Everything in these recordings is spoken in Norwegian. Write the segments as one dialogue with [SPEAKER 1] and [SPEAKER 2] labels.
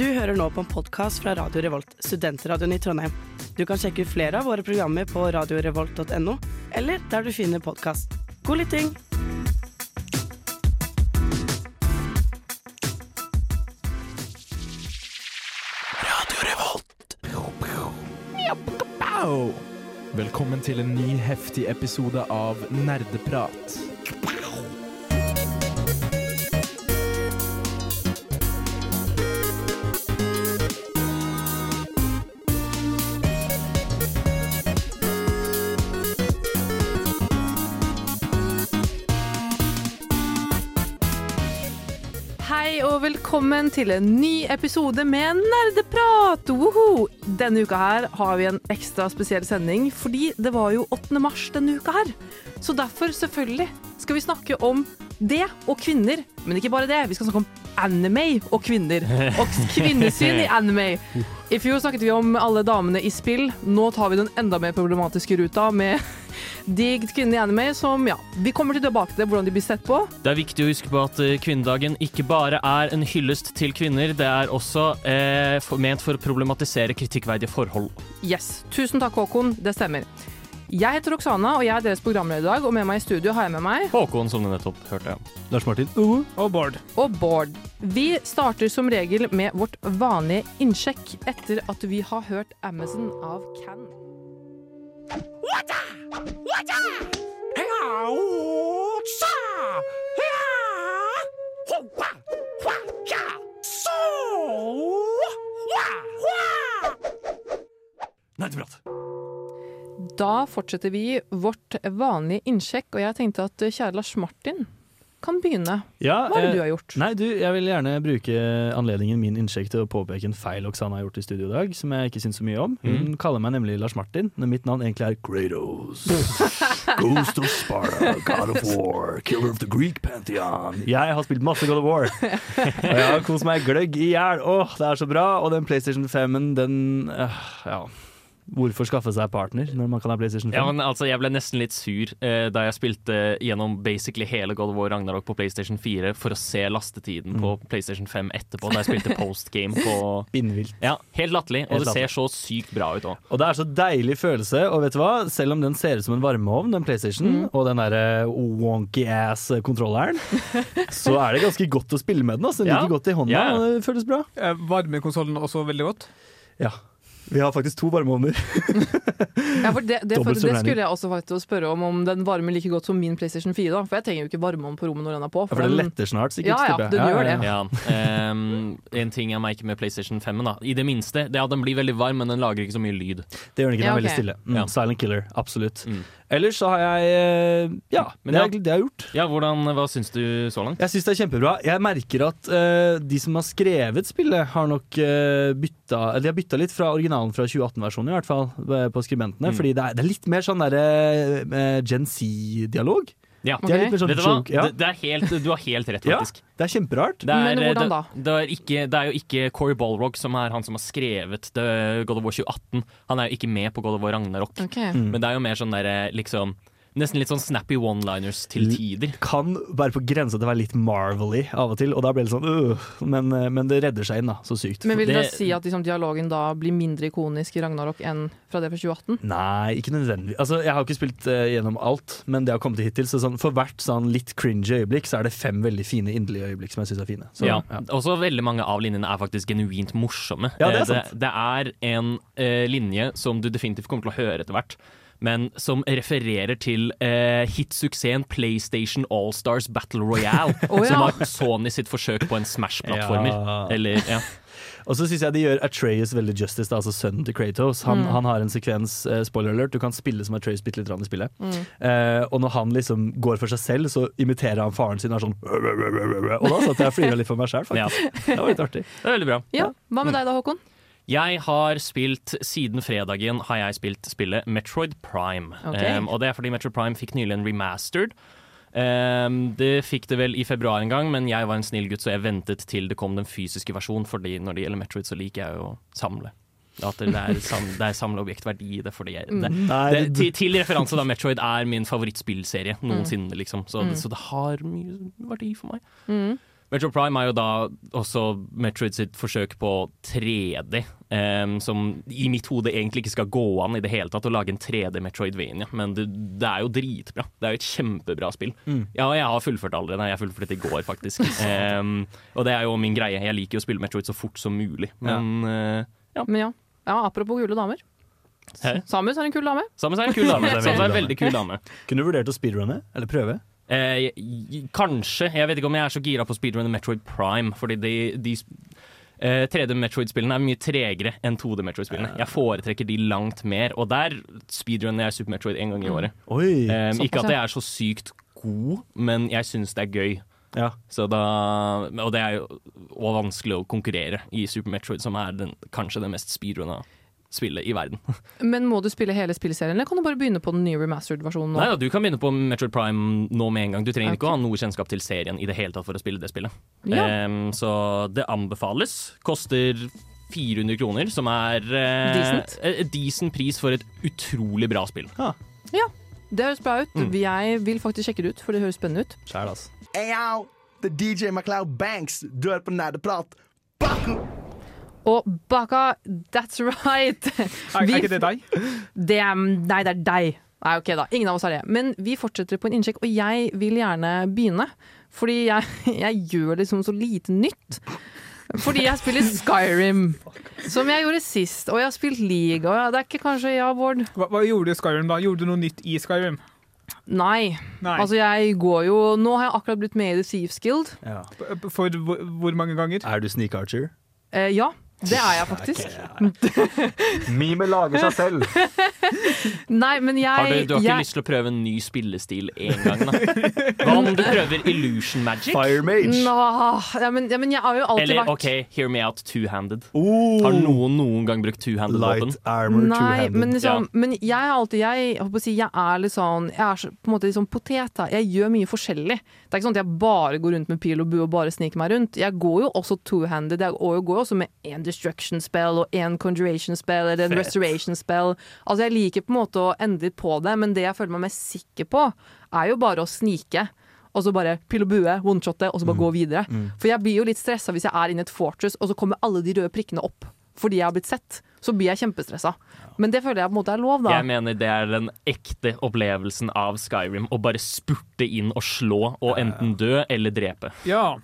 [SPEAKER 1] Du hører nå på en podkast fra Radio Revolt, studentradioen i Trondheim. Du kan sjekke ut flere av våre programmer på radiorevolt.no, eller der du finner podkast. God lytting!
[SPEAKER 2] Velkommen til en ny heftig episode av Nerdeprat.
[SPEAKER 3] Velkommen til en ny episode med Nerdeprat! Woho! Denne uka her har vi en ekstra spesiell sending, fordi det var jo 8. mars denne uka her. Så derfor, selvfølgelig, skal vi snakke om det og kvinner. Men ikke bare det, vi skal snakke om anime og kvinner. Og kvinnesyn i anime. I fjor snakket vi om alle damene i spill. Nå tar vi den enda mer problematiske ruta med digg kvinner i anime, som ja, vi kommer tilbake til hvordan de blir sett på.
[SPEAKER 4] Det er viktig å huske på at eh, kvinnedagen ikke bare er en hyllest til kvinner, det er også eh, for, ment for å problematisere kritikkverdige forhold.
[SPEAKER 3] Yes. Tusen takk, Håkon. Det stemmer. Jeg heter Oksana, og jeg er deres programleder i dag. Og med meg i studio har jeg med meg
[SPEAKER 4] Håkon, som du nettopp hørte.
[SPEAKER 2] Lars Martin.
[SPEAKER 5] Og Bård.
[SPEAKER 3] og Bård. Vi starter som regel med vårt vanlige innsjekk etter at vi har hørt Amazon av Can. Da fortsetter vi vårt vanlige innsjekk, og jeg tenkte at eh, kjære Lars Martin kan begynne.
[SPEAKER 5] Ja,
[SPEAKER 3] Hva er det
[SPEAKER 5] eh,
[SPEAKER 3] du har gjort?
[SPEAKER 5] Nei, du, jeg vil gjerne bruke anledningen min innsjekk til å påpeke en feil Oksana har gjort i studio i dag, som jeg ikke syns så mye om. Hun kaller meg nemlig Lars Martin, når mitt navn egentlig er Kratos. Ghost of Sparta, God of War, Killer of the Greek Pantheon. Jeg har spilt masse God of War, og jeg har kost meg gløgg i hjel. Åh, det er så bra! Og den PlayStation 5-en, den øh, Ja. Hvorfor skaffe seg partner når man kan ha PlayStation 5?
[SPEAKER 4] Ja, men altså, Jeg ble nesten litt sur eh, da jeg spilte gjennom basically hele God of War Ragnarok på PlayStation 4 for å se lastetiden på PlayStation 5 etterpå, da jeg spilte postgame på
[SPEAKER 5] Spinnvilt.
[SPEAKER 4] Ja, Helt latterlig, og
[SPEAKER 5] Helt
[SPEAKER 4] det ser så sykt bra ut òg.
[SPEAKER 5] Og det er så deilig følelse, og vet du hva? Selv om den ser ut som en varmeovn, den PlayStation, og den derre wonky ass kontrolleren, så er det ganske godt å spille med den. Altså. Den
[SPEAKER 4] Ja.
[SPEAKER 5] ligger godt i hånda,
[SPEAKER 4] Ja, ja.
[SPEAKER 5] og det føles bra.
[SPEAKER 6] Eh, Varmer konsollen også veldig godt?
[SPEAKER 5] Ja. Vi har faktisk to varmeovner.
[SPEAKER 3] Ja, for det, det, for, det skulle jeg også faktisk spørre om, om den varmer like godt som min PlayStation 4. Da. For jeg trenger jo ikke varmeovn på rommet når den er på.
[SPEAKER 5] Ja, for den
[SPEAKER 3] den-
[SPEAKER 5] letter snart, sikkert.
[SPEAKER 3] Ja, ja, den gjør det.
[SPEAKER 4] Ja, um, En ting jeg merker med PlayStation 5, da. I det minste, det er at den blir veldig varm, men den lager ikke så mye lyd.
[SPEAKER 5] Det gjør den ikke, den
[SPEAKER 3] Ja,
[SPEAKER 5] er veldig stille. Mm,
[SPEAKER 4] Ja.
[SPEAKER 5] Silent killer, absolutt.
[SPEAKER 4] Mm.
[SPEAKER 5] Ellers så har jeg eh, Ja,
[SPEAKER 4] Men
[SPEAKER 5] det, jeg- det har gjort.
[SPEAKER 4] Ja, hvordan, Hva syns du så langt?
[SPEAKER 5] Jeg syns det er kjempebra. Jeg merker at uh, de som har skrevet spillet, har nok uh, bytta eller De har bytta litt fra originalen fra 2018-versjonen, i hvert fall, på skribentene.
[SPEAKER 4] Mm.
[SPEAKER 5] Fordi det er, det er litt mer sånn derre uh, Gen Z-dialog.
[SPEAKER 4] Ja.
[SPEAKER 5] De er litt mer sånn
[SPEAKER 4] Vet du hva?
[SPEAKER 5] Ja,
[SPEAKER 4] Det, det er helt, du har helt rett,
[SPEAKER 5] Ja.
[SPEAKER 4] faktisk.
[SPEAKER 5] det er kjemperart.
[SPEAKER 4] Det er,
[SPEAKER 3] Men hvordan da?
[SPEAKER 4] Det er, ikke, det er jo ikke Corey Balrog som er han som har skrevet The God of War 2018. Han er jo ikke med på God of War Ragnarok.
[SPEAKER 3] Ok.
[SPEAKER 5] Mm.
[SPEAKER 4] Men det er jo mer sånn derre liksom Nesten litt sånn snappy one-liners til tider.
[SPEAKER 5] Kan være på grensa til å være litt Marvel-y av og til, og da blir det sånn øh, men, eh, men det redder seg inn, da. Så sykt.
[SPEAKER 3] Men vil
[SPEAKER 4] Det-
[SPEAKER 3] det si at liksom, dialogen da blir mindre ikonisk i Ragnarok enn fra det fra 2018?
[SPEAKER 5] Nei, ikke nødvendigvis. Altså, jeg har ikke spilt uh, gjennom alt, men det har kommet hittil. Så sånn, for hvert sånn litt cringy øyeblikk, så er det fem veldig fine inderlige øyeblikk som jeg syns er fine. Så,
[SPEAKER 4] ja.
[SPEAKER 5] ja.
[SPEAKER 4] Også veldig mange av linjene er faktisk genuint morsomme.
[SPEAKER 5] Ja, det er
[SPEAKER 4] Eh,
[SPEAKER 5] sant.
[SPEAKER 4] det, det er en uh, linje som du definitivt kommer til å høre etter hvert. Men som refererer til eh, hitsuksessen PlayStation Allstars Battle Royale.
[SPEAKER 3] oh, ja.
[SPEAKER 4] Som var Sony sitt forsøk på en Smash-plattformer.
[SPEAKER 5] Ja.
[SPEAKER 4] Eller, ja.
[SPEAKER 5] Og så syns jeg de gjør Atreus veldig justice, da, altså sønnen til Kratos. Han,
[SPEAKER 3] Mm.
[SPEAKER 5] han har en sekvens, eh, spoiler alert, du kan spille som Atreus bitte litt i spillet.
[SPEAKER 3] Mm.
[SPEAKER 5] Eh, og når han liksom går for seg selv, så imiterer han faren sin og er sånn Og da satt jeg og flira litt for meg sjøl,
[SPEAKER 4] ja.
[SPEAKER 5] faktisk. Det var litt artig.
[SPEAKER 4] Det er veldig bra.
[SPEAKER 3] Ja, Hva med deg da, Håkon?
[SPEAKER 4] Jeg har spilt, siden fredagen har jeg spilt spillet Metroid Prime.
[SPEAKER 3] Okay.
[SPEAKER 4] Um, og det er fordi Metroid Prime fikk nylig en remastered. Um, det fikk det vel i februar en gang, men jeg var en snill gutt, så jeg ventet til det kom den fysiske versjonen, fordi når det gjelder Metroid, så liker jeg jo å samle. At det er, sam, det er samleobjektverdi i det. Fordi jeg, det, det,
[SPEAKER 5] det-
[SPEAKER 4] til, til referanse, da, Metroid er min favorittspillserie noensinne, liksom. Så,
[SPEAKER 3] Mm.
[SPEAKER 4] så det har mye verdi for meg.
[SPEAKER 3] Mm.
[SPEAKER 4] Metroid Prime er jo da også Metroid sitt forsøk på 3D, um, som i mitt hode egentlig ikke skal gå an i det hele tatt å lage en 3D Metroidvania, men det, det er jo dritbra. Det er jo et kjempebra spill.
[SPEAKER 5] Mm.
[SPEAKER 4] Ja, jeg har fullført allerede. Jeg fullførte det i går, faktisk. Um, og det er jo min greie. Jeg liker jo å spille Metroid så fort som mulig, men eh,
[SPEAKER 3] Men ja. ja, apropos kule damer.
[SPEAKER 4] Hæ?
[SPEAKER 3] Samus er en kul dame.
[SPEAKER 4] Samus er en kul dame.
[SPEAKER 5] Samus er en veldig
[SPEAKER 4] kul dame.
[SPEAKER 5] Kunne du vurdert å speedrunne? Eller prøve?
[SPEAKER 4] Eh, kanskje. Jeg vet ikke om jeg er så gira på speedrun Metroid Prime, fordi de, de eh, 3D Metroid-spillene er mye tregere enn 2D Metroid-spillene. Jeg foretrekker de langt mer, og der speedrunner jeg Super Metroid en gang i året.
[SPEAKER 5] Oi!
[SPEAKER 4] Eh, ikke at jeg er så sykt god, men jeg syns det er gøy.
[SPEAKER 5] Ja.
[SPEAKER 4] Så da, og det er jo og vanskelig å konkurrere i Super Metroid, som er den, kanskje det mest speedrunna spillet i verden.
[SPEAKER 3] Men må du spille hele spillserien, eller kan du bare begynne på den nye remastered-versjonen nå?
[SPEAKER 4] Nei ja, Du kan begynne på Metroid Prime nå med en gang. Du trenger ikke å ha noe kjennskap til serien i det hele tatt for å spille det spillet.
[SPEAKER 3] Ja.
[SPEAKER 4] Um, så det anbefales. Koster 400 kroner, som er uh,
[SPEAKER 3] Decent.
[SPEAKER 4] et decent pris for et utrolig bra spill.
[SPEAKER 3] Ja, Det høres bra ut.
[SPEAKER 4] Mm.
[SPEAKER 3] Jeg vil faktisk sjekke det ut, for det høres spennende ut.
[SPEAKER 5] Sjæl, altså.
[SPEAKER 7] Hey yo, DJ MacLeod Banks. Du hører på Nerdeprat. Baku!
[SPEAKER 3] Og Baka, that's right!
[SPEAKER 6] Er, er ikke det deg?
[SPEAKER 3] Det er, nei, det er deg. Nei, ok da, Ingen av oss er det. Men vi fortsetter på en innsjekk, og jeg vil gjerne begynne. Fordi jeg, jeg gjør liksom så lite nytt. Fordi jeg spiller Skyrim, som jeg gjorde sist. Og jeg har spilt League, og det er ikke kanskje ja, Bård?
[SPEAKER 6] Hva, hva gjorde du i Skyrim da? Gjorde du noe nytt i Skyrim?
[SPEAKER 3] Nei.
[SPEAKER 6] Nei.
[SPEAKER 3] Altså, jeg går jo Nå har jeg akkurat blitt med i The Thieves Guild.
[SPEAKER 5] Ja.
[SPEAKER 6] For, for hvor, hvor mange ganger?
[SPEAKER 5] Er du sneak archer?
[SPEAKER 3] Eh, ja, det er jeg faktisk.
[SPEAKER 5] Mime lager seg selv.
[SPEAKER 3] Nei, men jeg
[SPEAKER 4] Har du, du har ikke
[SPEAKER 3] jeg,
[SPEAKER 4] lyst til å prøve en ny spillestil en gang, da? Hva om du prøver Illusion Magic?
[SPEAKER 5] Fire mage.
[SPEAKER 3] Nå, ja, men, ja, men jeg har jo alltid
[SPEAKER 4] Eller
[SPEAKER 3] vært
[SPEAKER 4] OK, hear me out, two-handed.
[SPEAKER 5] Oh,
[SPEAKER 4] Har noen noen gang brukt two-handed våpen?
[SPEAKER 5] Light armor
[SPEAKER 3] Nei,
[SPEAKER 5] two-handed.
[SPEAKER 3] men, liksom, men jeg er alltid Jeg, jeg, å si, jeg er litt sånn Jeg er så, på en måte litt sånn potet. da. Jeg gjør mye forskjellig. Det er ikke sånn at jeg bare går rundt med pil og bue og bare sniker meg rundt. Jeg går jo også two-handed. Jeg går jo går jo også med én destruction spell og én conjuration spell eller en
[SPEAKER 4] Fett.
[SPEAKER 3] restoration spell. Altså Jeg liker på en måte å endre litt på det, men det jeg føler meg mest sikker på, er jo bare å snike. Og så bare pil og bue, one-shotte, og så bare gå videre. For jeg blir jo litt stressa hvis jeg er inne i et fortress, og så kommer alle de røde prikkene opp fordi jeg har blitt sett. Så blir jeg kjempestressa. Men det føler jeg på en måte er lov, da.
[SPEAKER 4] Jeg mener det er den ekte opplevelsen av Skyrim. Å bare spurte inn og slå, og enten dø eller drepe.
[SPEAKER 6] Ja.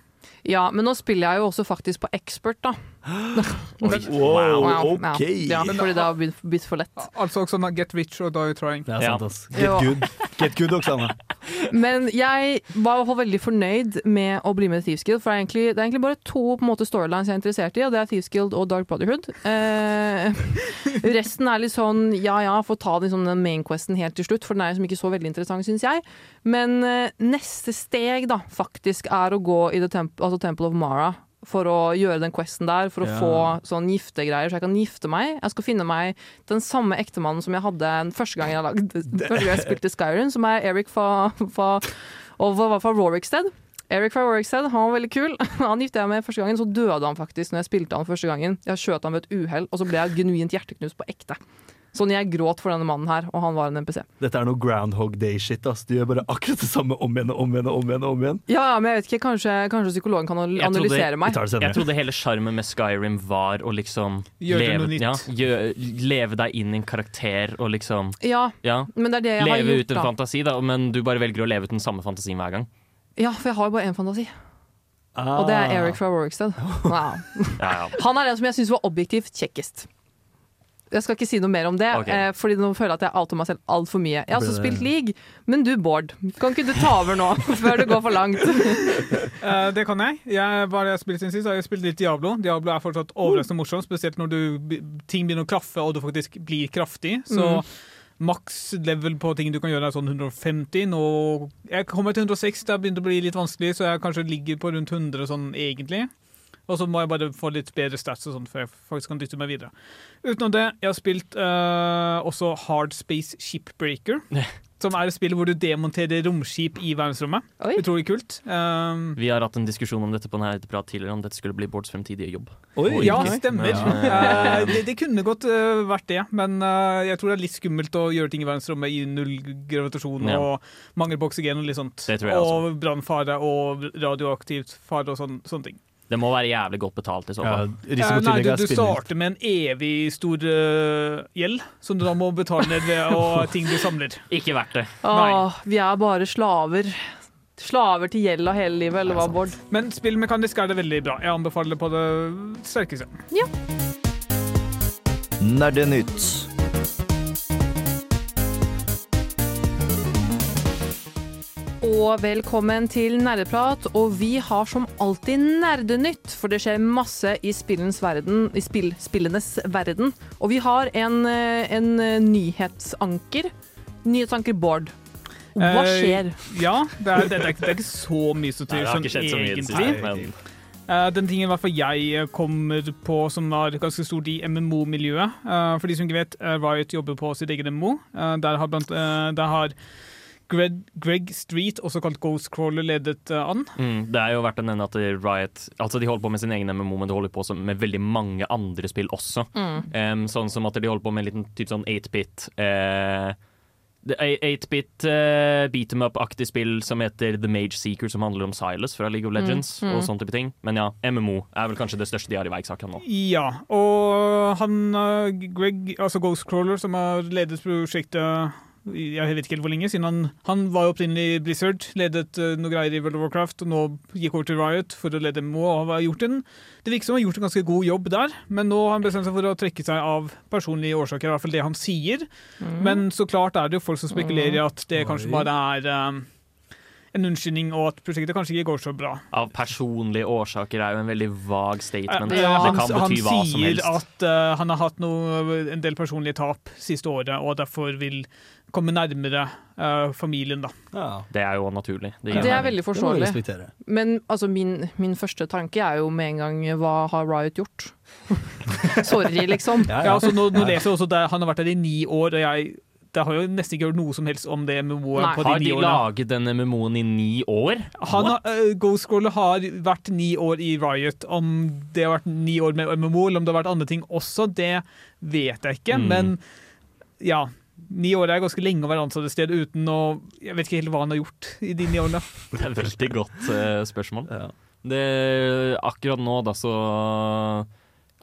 [SPEAKER 3] Ja, men nå spiller jeg jo også faktisk på expert, da.
[SPEAKER 5] Wow,
[SPEAKER 3] Wow,
[SPEAKER 5] OK.
[SPEAKER 3] Ja, fordi det har blitt, for lett.
[SPEAKER 6] Altså også sånn Get rich or die trying.
[SPEAKER 5] Det er sant, ass. Get good. Get good, Oksana.
[SPEAKER 3] Men jeg var i hvert fall veldig fornøyd med å bli med i Thieves Guild, for det er egentlig, det er egentlig bare to på en måte, storylines jeg er interessert i, og det er Thieves Guild og Dark Brotherhood. Eh, resten er litt sånn ja ja, få ta den, sånn, den main questen helt til slutt, for den er liksom ikke så veldig interessant, syns jeg. Men eh, neste steg, da, faktisk er å gå i the temp altså Temple of Mara. For å gjøre den questen der, for å
[SPEAKER 5] Ja.
[SPEAKER 3] få sånn giftegreier, så jeg kan gifte meg. Jeg skal finne meg den samme ektemannen som jeg hadde den første gang jeg, lagde, første gang jeg spilte Skyrim, som er Eric fra, fra, var fra Rorikstead. Eric fra Rorikstead, han var veldig kul. Han gifta jeg med første gangen, så døde han faktisk når jeg spilte han første gangen. Jeg skjøt han ved et uhell, og så ble jeg genuint hjerteknust på ekte. Sånn jeg gråt for denne mannen her, og han var en NPC.
[SPEAKER 5] Dette er noe Groundhog Day-shit. ass Du gjør bare akkurat det samme om igjen og om igjen og om igjen. og om igjen
[SPEAKER 3] Ja, men jeg vet ikke, kanskje, kanskje psykologen kan analysere
[SPEAKER 5] trodde,
[SPEAKER 3] meg.
[SPEAKER 4] Jeg trodde hele sjarmen med Skyrim var å liksom
[SPEAKER 6] Gjøre
[SPEAKER 4] leve,
[SPEAKER 6] noe nytt.
[SPEAKER 4] Ja, gjø, leve deg inn i en karakter og liksom
[SPEAKER 3] Ja,
[SPEAKER 4] ja,
[SPEAKER 3] men det er det jeg har gjort.
[SPEAKER 4] Leve ut en
[SPEAKER 3] da.
[SPEAKER 4] fantasi, da, men du bare velger å leve ut den samme fantasien hver gang.
[SPEAKER 3] Ja, for jeg har jo bare én fantasi,
[SPEAKER 5] Ah.
[SPEAKER 3] og det er Eric fra Warwickstead. Wow.
[SPEAKER 4] Ja, ja.
[SPEAKER 3] Han er den som jeg syns var objektivt kjekkest. Jeg skal ikke si noe mer om det,
[SPEAKER 4] okay.
[SPEAKER 3] eh, Fordi nå føler jeg at jeg outer meg selv altfor mye. Jeg har også spilt league, men du, Bård, kan ikke du ta over nå, før det går for langt?
[SPEAKER 6] uh, det kan jeg. jeg har jeg spilt siden sist? Jeg har spilt litt Diablo. Diablo er fortsatt overraskende morsomt, spesielt når du, ting begynner å klaffe og du faktisk blir kraftig. Så maks level på ting du kan gjøre er sånn 150. Nå, jeg kommer til 106, det har begynt å bli litt vanskelig, så jeg kanskje ligger på rundt 100 sånn egentlig. Og så må jeg bare få litt bedre stats og sånn før jeg faktisk kan dytte meg videre. Utenom det, jeg har spilt uh, også Hard Space Shipbreaker. Som er et spill hvor du demonterer romskip i verdensrommet.
[SPEAKER 3] Oi.
[SPEAKER 6] Utrolig kult. Um,
[SPEAKER 4] Vi har hatt en diskusjon om dette på denne prat tidligere, om dette skulle bli Bårds fremtidige jobb.
[SPEAKER 6] Oi, ja,
[SPEAKER 4] ikke.
[SPEAKER 6] stemmer.
[SPEAKER 4] Ja.
[SPEAKER 6] Eh, det, det kunne godt uh, vært det, men uh, jeg tror det er litt skummelt å gjøre ting i verdensrommet i null gravitasjon
[SPEAKER 4] Ja.
[SPEAKER 6] og mangel på oksygen og litt sånt.
[SPEAKER 4] Det tror jeg også.
[SPEAKER 6] og brannfare og radioaktivt fare og sån, sånne ting.
[SPEAKER 4] Det må være jævlig godt betalt i så fall.
[SPEAKER 6] Ja, nei, du, du starter med en evig stor uh, gjeld, som du da må betale ned ved og ting du samler.
[SPEAKER 4] Ikke verdt det.
[SPEAKER 3] Åh, vi er bare slaver. Slaver til gjelda hele livet, eller hva, Bård?
[SPEAKER 6] Men spillmekanisk er det veldig bra. Jeg anbefaler det på det sterkeste.
[SPEAKER 8] Nerdenytt.
[SPEAKER 3] Og velkommen til Nerdeprat. Og vi har som alltid nerdenytt, for det skjer masse i spillens verden, i spill, spillenes verden. Og vi har en, eh, en eh, nyhetsanker. Nyhetsanker Bård. Hva
[SPEAKER 6] skjer?
[SPEAKER 3] skjer?
[SPEAKER 6] Ja, det er, det er, ikke, det er ikke så mye som
[SPEAKER 4] tyder
[SPEAKER 6] sånn
[SPEAKER 4] mye
[SPEAKER 6] egentlig.
[SPEAKER 4] siste.
[SPEAKER 6] Eh, den tingen i hvert fall jeg kommer på som var ganske stort i MMO-miljøet. Uh, for de som ikke vet, uh, Riot jobber på sitt eget MMO. Eh, der har, blant, eh, der har Greg, Greg Street, også kalt Ghostcrawler, ledet eh, an.
[SPEAKER 4] mm, det er jo verdt å nevne at Riot Altså De holder på med sin egen MMO, men de holder på med veldig mange andre spill også.
[SPEAKER 3] Mm.
[SPEAKER 4] Um, sånn som at de holder på med en liten type sånn 8-bit uh, er 8-bit uh, beat em up-aktig spill som heter The Mage Seeker, som handler om Silas fra League of Legends
[SPEAKER 3] mm.
[SPEAKER 4] og sånne type ting. Men ja, MMO er vel kanskje det største de har iverksatt nå.
[SPEAKER 6] Ja, og han eh, Greg, altså Ghostcrawler, som har ledet prosjektet jeg vet ikke helt hvor lenge, siden han, han var jo opprinnelig Blizzard, ledet uh, noe greier i World of Warcraft, og nå gikk over til Riot for å lede MO og har gjort en, det virker som han har gjort en ganske god jobb der, men nå har han bestemt seg for å trekke seg av personlige årsaker, i hvert fall det han sier.
[SPEAKER 3] Mm.
[SPEAKER 6] Men så klart er det jo folk som spekulerer i at det kanskje bare er eh, en unnskyldning, og at prosjektet kanskje ikke går så bra.
[SPEAKER 4] Av personlige årsaker er jo en veldig vag statement.
[SPEAKER 6] Ja,
[SPEAKER 4] det
[SPEAKER 6] han,
[SPEAKER 4] kan
[SPEAKER 6] han
[SPEAKER 4] bety hva som
[SPEAKER 6] sier at uh, han har hatt noe, en del personlige tap siste året, og derfor vil komme nærmere uh, familien. da.
[SPEAKER 5] Ja,
[SPEAKER 4] Det er jo naturlig. Det,
[SPEAKER 3] Det er veldig
[SPEAKER 5] det
[SPEAKER 3] forståelig. Men altså, min, min første tanke er jo med en gang hva har Riot gjort? Sorry, liksom.
[SPEAKER 5] Ja,
[SPEAKER 6] Ja,
[SPEAKER 5] ja.
[SPEAKER 6] altså, nå, nå leser jeg også at Han har vært der i ni år, og jeg det har jo nesten ikke hørt noe som helst om det MMO-et på de
[SPEAKER 4] Har
[SPEAKER 6] ni
[SPEAKER 4] de laget denne MMO-en i ni år?
[SPEAKER 6] Han har, uh, Ghostcrawler har vært ni år i Riot. Om det har vært ni år med MMO, eller om det har vært andre ting også, det vet jeg ikke.
[SPEAKER 4] Mm.
[SPEAKER 6] Men ja, ni år er ganske lenge å være ansatt et sted uten å Jeg vet ikke helt hva han har gjort i de ni årene.
[SPEAKER 4] Det er et veldig godt uh, spørsmål.
[SPEAKER 5] Ja.
[SPEAKER 4] Det, akkurat nå, da, så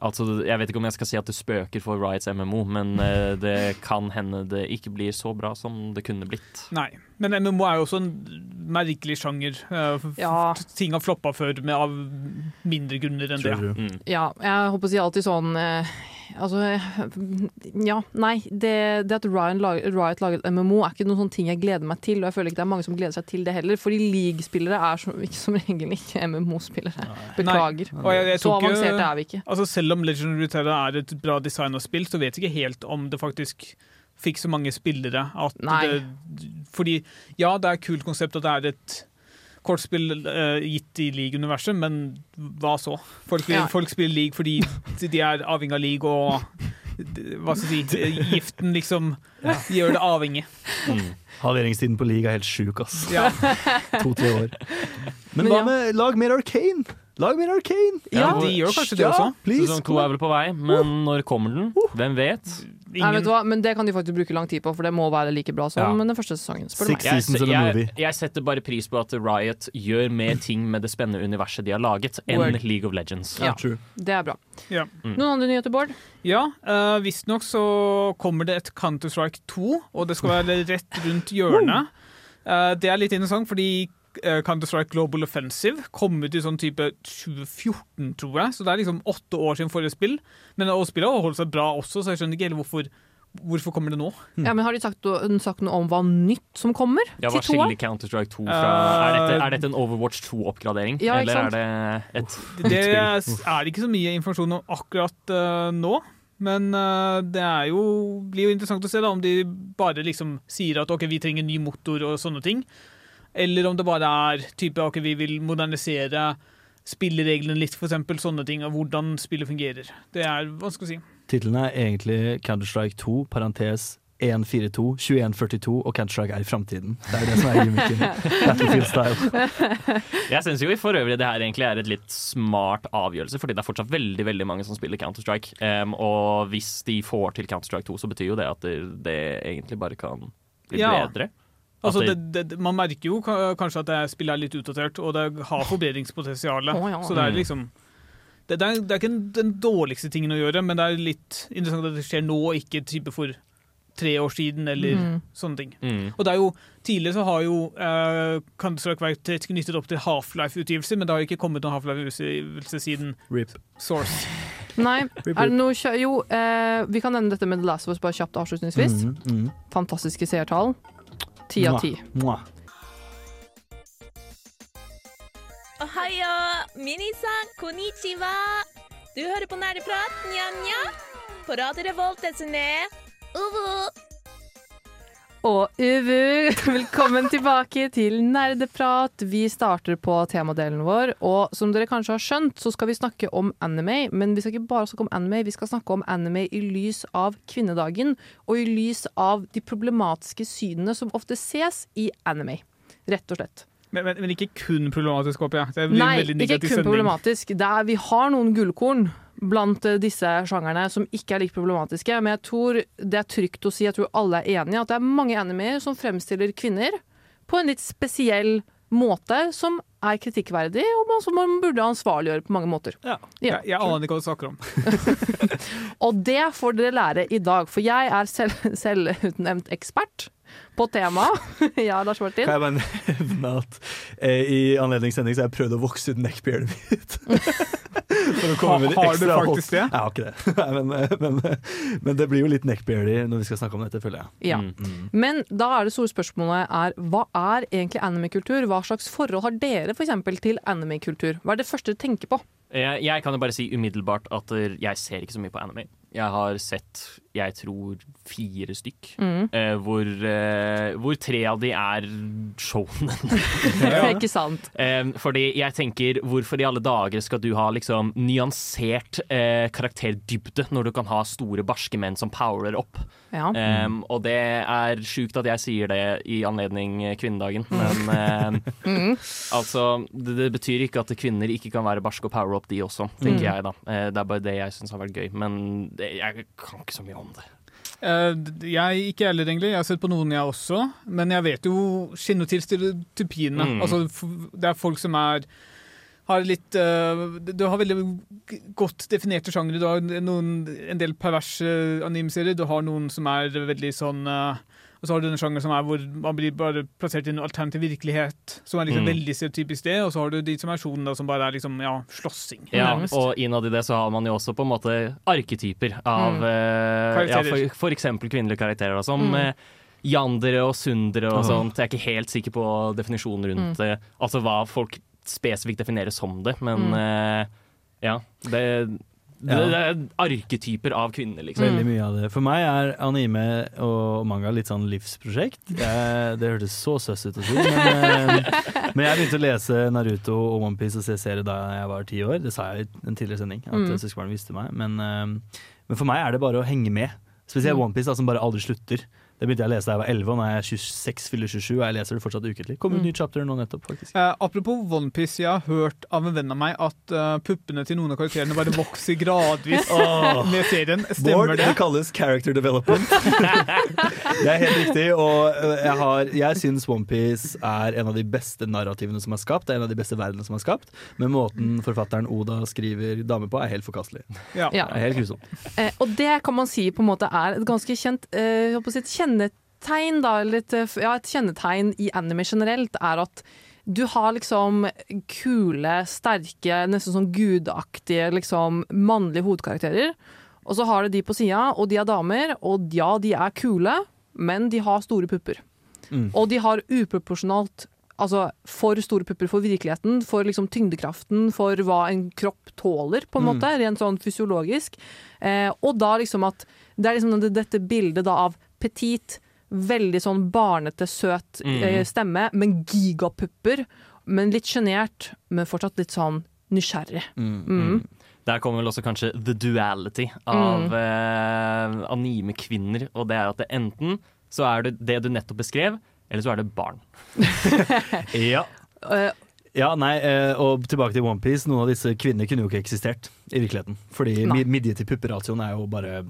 [SPEAKER 4] Altså, jeg vet ikke om jeg skal si at det spøker for Riots MMO, men eh, det kan hende det ikke blir så bra som det kunne blitt.
[SPEAKER 6] Nei. Men MMO er jo også en merkelig sjanger. Uh,
[SPEAKER 3] Ja.
[SPEAKER 6] Ting har floppa før med av mindre grunner enn det.
[SPEAKER 4] Mm.
[SPEAKER 3] Ja, jeg håper å si alltid sånn eh, Altså, eh, ja, nei. Det, det at Ryan lag, Riot laget MMO er ikke noen sånn ting jeg gleder meg til, og jeg føler ikke det er mange som gleder seg til det heller, fordi league-spillere er som, ikke, som regel ikke MMO-spillere. Beklager.
[SPEAKER 6] Og jeg, jeg
[SPEAKER 3] Så avanserte er vi ikke.
[SPEAKER 6] Altså Selv om Legendary Terra er et bra design og spill, så vet jeg ikke helt om det faktisk fikk så mange spillere at
[SPEAKER 3] Nei.
[SPEAKER 6] det Fordi ja, det er et kult konsept at det er et kortspill uh, gitt i league-universet, men hva så? Folk,
[SPEAKER 3] Ja.
[SPEAKER 6] folk spiller league fordi de er avhengig av league, og hva skal jeg si Giften liksom gjør det avhengig.
[SPEAKER 4] Mm.
[SPEAKER 5] Halveringstiden på league er helt sjuk, ass.
[SPEAKER 6] Ja.
[SPEAKER 5] To-tre år. Men
[SPEAKER 3] Men
[SPEAKER 5] hva
[SPEAKER 3] ja.
[SPEAKER 5] med lag mer Arcane? Lag mer Arcane!
[SPEAKER 3] Ja,
[SPEAKER 6] de gjør kanskje det
[SPEAKER 5] Ja,
[SPEAKER 6] også.
[SPEAKER 5] please,
[SPEAKER 4] Sesong to er vel på vei, men når kommer den? Hvem vet?
[SPEAKER 3] Nei, vet du hva? Men det kan de faktisk bruke lang tid på, for det må være like bra som
[SPEAKER 5] Ja.
[SPEAKER 3] den første sesongen. Spør
[SPEAKER 5] Six
[SPEAKER 3] meg.
[SPEAKER 4] Jeg,
[SPEAKER 5] seasons
[SPEAKER 4] jeg,
[SPEAKER 5] movie.
[SPEAKER 4] jeg setter bare pris på at Riot gjør mer ting med det spennende universet de har laget, enn
[SPEAKER 3] Word.
[SPEAKER 4] League of Legends.
[SPEAKER 3] Ja.
[SPEAKER 5] True.
[SPEAKER 3] Det er bra.
[SPEAKER 6] Ja.
[SPEAKER 4] Mm.
[SPEAKER 3] Noen andre nyheter, Bård?
[SPEAKER 6] Ja, uh, visstnok så kommer det et Counter-Strike 2, og det skal være rett rundt hjørnet. Uh, det er litt interessant, fordi Counter-Strike Global Offensive kom ut i sånn type 2014, tror jeg. Så det er liksom åtte år siden forrige spill. Men spillet har holdt seg bra også, så jeg skjønner ikke helt hvorfor, hvorfor kommer det nå.
[SPEAKER 3] Ja, men Har de sagt, sagt noe om hva nytt som kommer
[SPEAKER 4] Ja, Hva skiller Counter-Strike 2 fra er dette, er dette en Overwatch 2-oppgradering?
[SPEAKER 3] Ja,
[SPEAKER 4] eller
[SPEAKER 3] sant?
[SPEAKER 4] er det et
[SPEAKER 6] Det
[SPEAKER 4] spill?
[SPEAKER 6] er ikke så mye informasjon om akkurat uh, nå. Men uh, det er jo, blir jo interessant å se da, om de bare liksom sier at ok, vi trenger ny motor og sånne ting. Eller om det bare er type ok, vi vil modernisere spillereglene litt, eksempel, sånne ting, og hvordan spillet fungerer. Det er vanskelig å si.
[SPEAKER 5] Tittelen er egentlig Counter-Strike 2, parentes 142, 2142 og Counter-Strike er i framtiden. Det er det som er gimmicken. Battlefield style.
[SPEAKER 4] Jeg syns jo for øvrig det her egentlig er et litt smart avgjørelse, fordi det er fortsatt veldig veldig mange som spiller Counter-Strike. Um, og hvis de får til Counter-Strike 2, så betyr jo det at det, det egentlig bare kan bli
[SPEAKER 6] Ja. Altså, det, det, man merker jo kanskje at det spillet er litt utdatert, og det har forbedringspotensial.
[SPEAKER 3] Oh, ja.
[SPEAKER 6] Så det er
[SPEAKER 4] Mm.
[SPEAKER 6] liksom det, det, er, det er ikke den dårligste tingen å gjøre, men det er litt interessant at det skjer nå, ikke type for tre år siden, eller
[SPEAKER 3] Mm.
[SPEAKER 6] sånne ting.
[SPEAKER 4] Mm.
[SPEAKER 6] Og det er jo, Tidligere så har jo eh, Counter-Strike vært knyttet opp til Half-Life-utgivelser, men det har ikke kommet noen Half-Life-utgivelse siden
[SPEAKER 5] Rip.
[SPEAKER 6] Source.
[SPEAKER 3] Nei, er det noe kjø Jo, uh, vi kan nevne dette med The Last of Us bare kjapt avslutningsvis.
[SPEAKER 5] Mm.
[SPEAKER 3] Fantastiske seertall. Ti av ti.
[SPEAKER 8] Ohayo, minisan, konnichiwa. Du hører på Nerdeprat, nja-nja. På Radio Revolt, desene. Uvu.
[SPEAKER 3] Og Uvu, velkommen tilbake til Nerdeprat. Vi starter på temadelen vår, og som dere kanskje har skjønt, så skal vi snakke om anime. Men vi skal ikke bare snakke om anime, vi skal snakke om anime i lys av kvinnedagen, og i lys av de problematiske synene som ofte ses i anime. Rett og slett.
[SPEAKER 6] Men, men, men ikke kun problematisk, håper jeg. Det blir
[SPEAKER 3] Nei, ikke kun
[SPEAKER 6] sending.
[SPEAKER 3] problematisk. Er, vi har noen gullkorn blant eh, disse sjangerne som ikke er like problematiske, men jeg tror det er trygt å si, jeg tror alle er enige, at det er mange animer som fremstiller kvinner på en litt spesiell måte som er kritikkverdig, og som man burde ansvarliggjøre på mange måter.
[SPEAKER 5] Ja.
[SPEAKER 3] Ja.
[SPEAKER 6] Jeg, jeg aner ikke hva du snakker om.
[SPEAKER 3] Og det får dere lære i dag, for jeg er selv, selvutnevnt ekspert på temaet. ja, Lars Martin?
[SPEAKER 5] Kan jeg bare nevne at eh, i anledning sending så har jeg prøvd å vokse ut neckbeardet mitt. For å komme med litt
[SPEAKER 6] Har- har du faktisk det?
[SPEAKER 5] Jeg har ikke det. Nei, men, eh, men, eh, men det blir jo litt neckbeardy når vi skal snakke om dette, føler jeg.
[SPEAKER 3] Ja.
[SPEAKER 4] Mm.
[SPEAKER 3] Men da er det store spørsmålet er, hva er egentlig anime-kultur? Hva slags forhold har dere eksempel til anime-kultur? Hva er det første dere tenker på?
[SPEAKER 4] Jeg, jeg kan jo bare si umiddelbart at eh, jeg ser ikke så mye på anime. Jeg har sett, jeg tror, fire stykk.
[SPEAKER 3] Mm.
[SPEAKER 4] eh, hvor, eh, hvor tre av de er shonen.
[SPEAKER 3] Ikke sant?
[SPEAKER 4] Eh, fordi jeg tenker, hvorfor i alle dager skal du ha liksom nyansert eh, karakterdybde når du kan ha store, barske menn som powerer opp?
[SPEAKER 3] Ja.
[SPEAKER 4] Um, og det er sjukt at jeg sier det i anledning eh, kvinnedagen, men um, altså det, det betyr ikke at kvinner ikke kan være barske og power up, de også, tenker
[SPEAKER 3] Mm.
[SPEAKER 4] jeg da. Eh, det er bare det jeg syns har vært gøy, men det, jeg kan ikke så mye om det.
[SPEAKER 6] Eh, jeg ikke heller, egentlig. Jeg har sett på noen, jeg også. Men jeg vet jo kjenner til stereotypiene.
[SPEAKER 4] Mm.
[SPEAKER 6] Altså, det er folk som er har litt eh, Du har veldig godt definerte sjangere. Du har noen, en del perverse animeserier. Du har noen som er veldig sånn eh, Og så har du den sjangeren som er hvor man blir bare plassert i en alternativ virkelighet. Som er liksom
[SPEAKER 4] Mm.
[SPEAKER 6] veldig stereotypisk det. Og så har du de som er sjonen, da, som bare er liksom, ja, slåssing.
[SPEAKER 4] Ja,
[SPEAKER 6] nærmest.
[SPEAKER 4] og innad i det så har man jo også på en måte arketyper av
[SPEAKER 3] Mm.
[SPEAKER 4] eh, ja, for, for eksempel kvinnelige karakterer, da, som
[SPEAKER 3] Mm.
[SPEAKER 4] eh, Yandere og Sundere og sånt. Jeg er ikke helt sikker på definisjonen rundt det. Altså hva folk spesifikt definerer som det, men
[SPEAKER 3] Mm.
[SPEAKER 4] eh, ja. Det, det, det er arketyper av kvinner, liksom.
[SPEAKER 5] Veldig mye av det. For meg er anime og manga litt sånn livsprosjekt. Jeg, det hørtes så søss ut å si, men, eh, men jeg begynte å lese Naruto og Onepiece og se serie da jeg var ti år. Det sa jeg i en tidligere sending, at
[SPEAKER 3] Mm.
[SPEAKER 5] mm. søskenbarnet visste meg. Men, eh, men for meg er det bare å henge med. Spesielt
[SPEAKER 3] Mm.
[SPEAKER 5] Onepiece, som bare aldri slutter. Det begynte jeg å lese da jeg var 11, og nå er jeg 26, fyller 27, og jeg leser det fortsatt ukentlig. Kom ut
[SPEAKER 3] Mm.
[SPEAKER 5] nytt chapter nå nettopp, faktisk.
[SPEAKER 6] Eh, apropos OnePiece, jeg har hørt av en venn av meg at uh, puppene til noen av karakterene bare vokser gradvis
[SPEAKER 5] oh.
[SPEAKER 6] med serien.
[SPEAKER 5] Bård, det
[SPEAKER 6] det?
[SPEAKER 5] kalles character development. det er helt riktig, og øh, jeg, har, jeg syns OnePiece er en av de beste narrativene som er skapt. Det er en av de beste verdenene som er skapt. Men måten forfatteren Oda skriver dame på, er helt forkastelig.
[SPEAKER 6] Ja.
[SPEAKER 3] Ja.
[SPEAKER 5] Det er helt grusomt.
[SPEAKER 3] Eh, og det kan man si på en måte er et ganske kjent eh, jeg kjennetegn, da, et, eh, ja, et kjennetegn i anime generelt, er at du har liksom kule, sterke, nesten sånn gudaktige, liksom mannlige hovedkarakterer. Og så har du de på sida, og de er damer, og ja, de er kule, men de har store pupper.
[SPEAKER 5] Mm.
[SPEAKER 3] Og de har uproporsjonalt Altså for store pupper for virkeligheten, for liksom tyngdekraften, for hva en kropp tåler, på en
[SPEAKER 5] Mm.
[SPEAKER 3] måte, rent sånn fysiologisk. Eh, og da liksom at Det er liksom dette bildet da av petit, veldig sånn barnete, søt
[SPEAKER 4] Mm.
[SPEAKER 3] stemme, men gigapupper. Men litt sjenert, men fortsatt litt sånn nysgjerrig.
[SPEAKER 5] Mm.
[SPEAKER 3] Mm.
[SPEAKER 4] Der kommer vel også kanskje the duality av eh, anime-kvinner. Og det er at det enten så er det det du nettopp beskrev, eller så er det barn.
[SPEAKER 5] Ja.
[SPEAKER 3] Eh,
[SPEAKER 5] Ja, nei, eh, og tilbake til OnePiece. Noen av disse kvinnene kunne jo ikke eksistert i virkeligheten. Fordi midje til pupperatioen er jo bare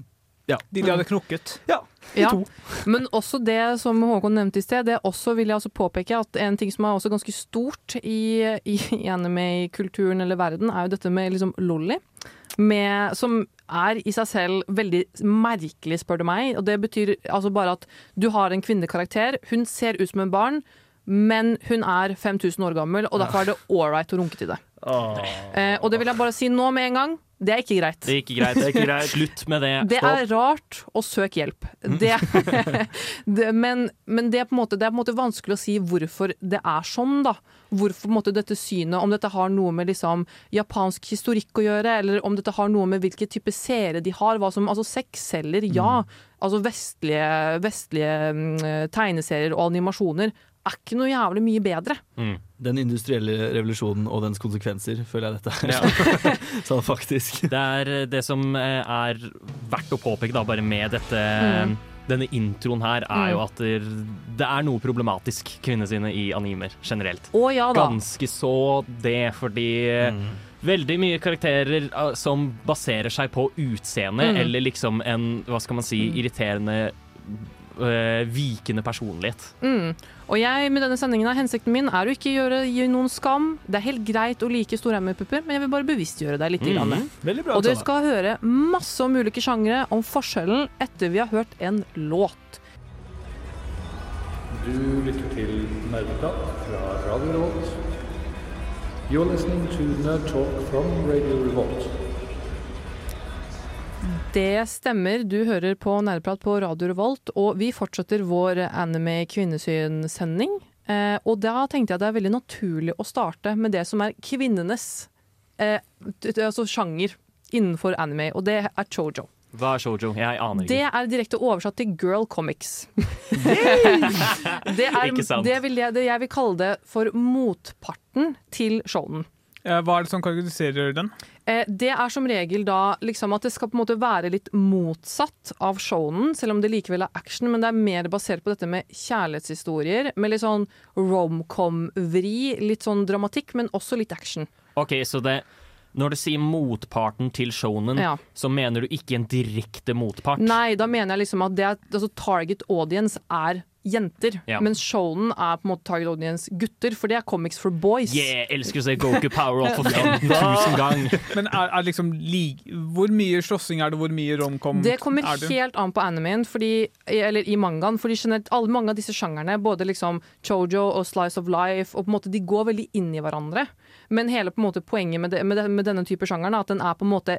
[SPEAKER 6] De, de hadde knokket.
[SPEAKER 5] Ja.
[SPEAKER 3] Ja, men også det som Håkon nevnte i sted, det også vil jeg også påpeke at en ting som er også ganske stort i, i, i anime-kulturen eller verden, er jo dette med liksom lolly. Med, som er i seg selv veldig merkelig, spør du meg. Og det betyr altså bare at du har en kvinnekarakter, hun ser ut som en barn, men hun er 5000 år gammel, og derfor er det ålreit å runke til det. Eh, og det vil jeg bare si nå med en gang, det er ikke greit.
[SPEAKER 4] Det er ikke greit. Det er ikke greit. Slutt med det.
[SPEAKER 3] Det er rart, og søk hjelp. Det, det, men men det, er på en måte, det er på en måte vanskelig å si hvorfor det er sånn, da. Hvorfor på en måte, dette synet, om dette har noe med liksom, japansk historikk å gjøre, eller om dette har noe med hvilke type seere de har. Hva som, altså Sexceller, ja. Altså vestlige, vestlige mm, tegneserier og animasjoner er ikke noe jævlig mye bedre.
[SPEAKER 5] Den industrielle revolusjonen og dens konsekvenser, føler jeg dette er.
[SPEAKER 4] Ja.
[SPEAKER 5] sånn faktisk.
[SPEAKER 4] Det er eh, det som eh, er verdt å påpeke da, bare med dette
[SPEAKER 3] Mm.
[SPEAKER 4] Denne introen her er jo at det, er noe problematisk kvinnesynet i animer generelt.
[SPEAKER 3] Å ja da.
[SPEAKER 4] Ganske så det, fordi eh, veldig mye karakterer som baserer seg på utseende
[SPEAKER 3] Mm.
[SPEAKER 4] eller liksom en, hva skal man si, irriterende eh, vikende personlighet.
[SPEAKER 3] Mm. Og jeg, med denne sendingen her, hensikten min er å ikke gjøre, gi noen skam. Det er helt greit å like store ME-pupper, men jeg vil bare bevisstgjøre deg litt.
[SPEAKER 5] Mm. Bra.
[SPEAKER 3] Og dere skal høre masse om ulike sjangre, om forskjellen, etter vi har hørt en låt.
[SPEAKER 9] Du lytter til Nerdeprat fra Radio Revolt. You're listening to Nerd Talk from Radio Revolt.
[SPEAKER 3] Det stemmer, du hører på Nerdeprat på Radio Revolt, og vi fortsetter vår anime kvinnesyn-sending. Eh, og da tenkte jeg det er veldig naturlig å starte med det som er kvinnenes eh, altså sjanger innenfor anime, og det er chojo.
[SPEAKER 4] Hva er shoujo? Jeg aner ikke.
[SPEAKER 3] Det er direkte oversatt til girl comics. det, er,
[SPEAKER 4] Ikke sant.
[SPEAKER 3] det, vil jeg, det jeg vil kalle det for motparten til shonen.
[SPEAKER 6] Eh, Hva er det som karakteriserer den?
[SPEAKER 3] Eh, det er som regel da liksom at det skal på en måte være litt motsatt av shonen, selv om det likevel er action, men det er mer basert på dette med kjærlighetshistorier, med litt sånn romcom-vri, litt sånn dramatikk, men også litt action.
[SPEAKER 4] Ok, så det Når du sier motparten til shonen,
[SPEAKER 3] Ja.
[SPEAKER 4] så mener du ikke en direkte motpart?
[SPEAKER 3] Nei, da mener jeg liksom at det er, altså target audience er jenter,
[SPEAKER 4] Ja.
[SPEAKER 3] mens shonen er på en måte target audience gutter, for det er comics for boys.
[SPEAKER 4] Yeah, elsker å se Goku Power Up for 15 000 gang.
[SPEAKER 6] Men er, er liksom lig, Hvor mye slåssing er det, hvor mye romcom
[SPEAKER 3] Det kommer
[SPEAKER 6] er det?
[SPEAKER 3] helt an på animen, fordi, eller i mangaen. Fordi generelt, alle, mange av disse sjangerne, både liksom chojo og slice of life, og på en måte, de går veldig inn i hverandre. Men hele på en måte, poenget med, det, med, det, med denne type sjangeren er at den er på en måte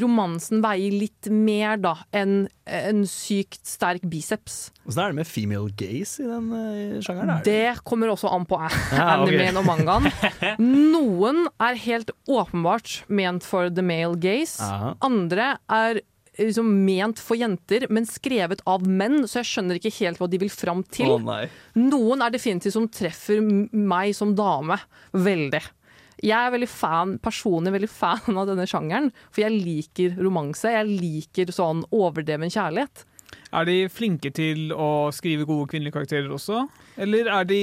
[SPEAKER 3] Romansen veier litt mer da enn en sykt sterk biceps.
[SPEAKER 5] Åssen er det med female gaze i den uh, sjangeren? Er
[SPEAKER 3] Det kommer også an på
[SPEAKER 5] animeen ok.
[SPEAKER 3] okay. og mangaen. Noen er helt åpenbart ment for the male gaze.
[SPEAKER 5] Aha.
[SPEAKER 3] Andre er liksom ment for jenter, men skrevet av menn, så jeg skjønner ikke helt hva de vil fram til.
[SPEAKER 5] Oh.
[SPEAKER 3] Noen er definitivt som treffer meg som dame veldig. Jeg er veldig fan, personlig veldig fan av denne sjangeren, for jeg liker romanse. Jeg liker sånn overdreven kjærlighet.
[SPEAKER 6] Er de flinke til å skrive gode kvinnelige karakterer også? Eller er de,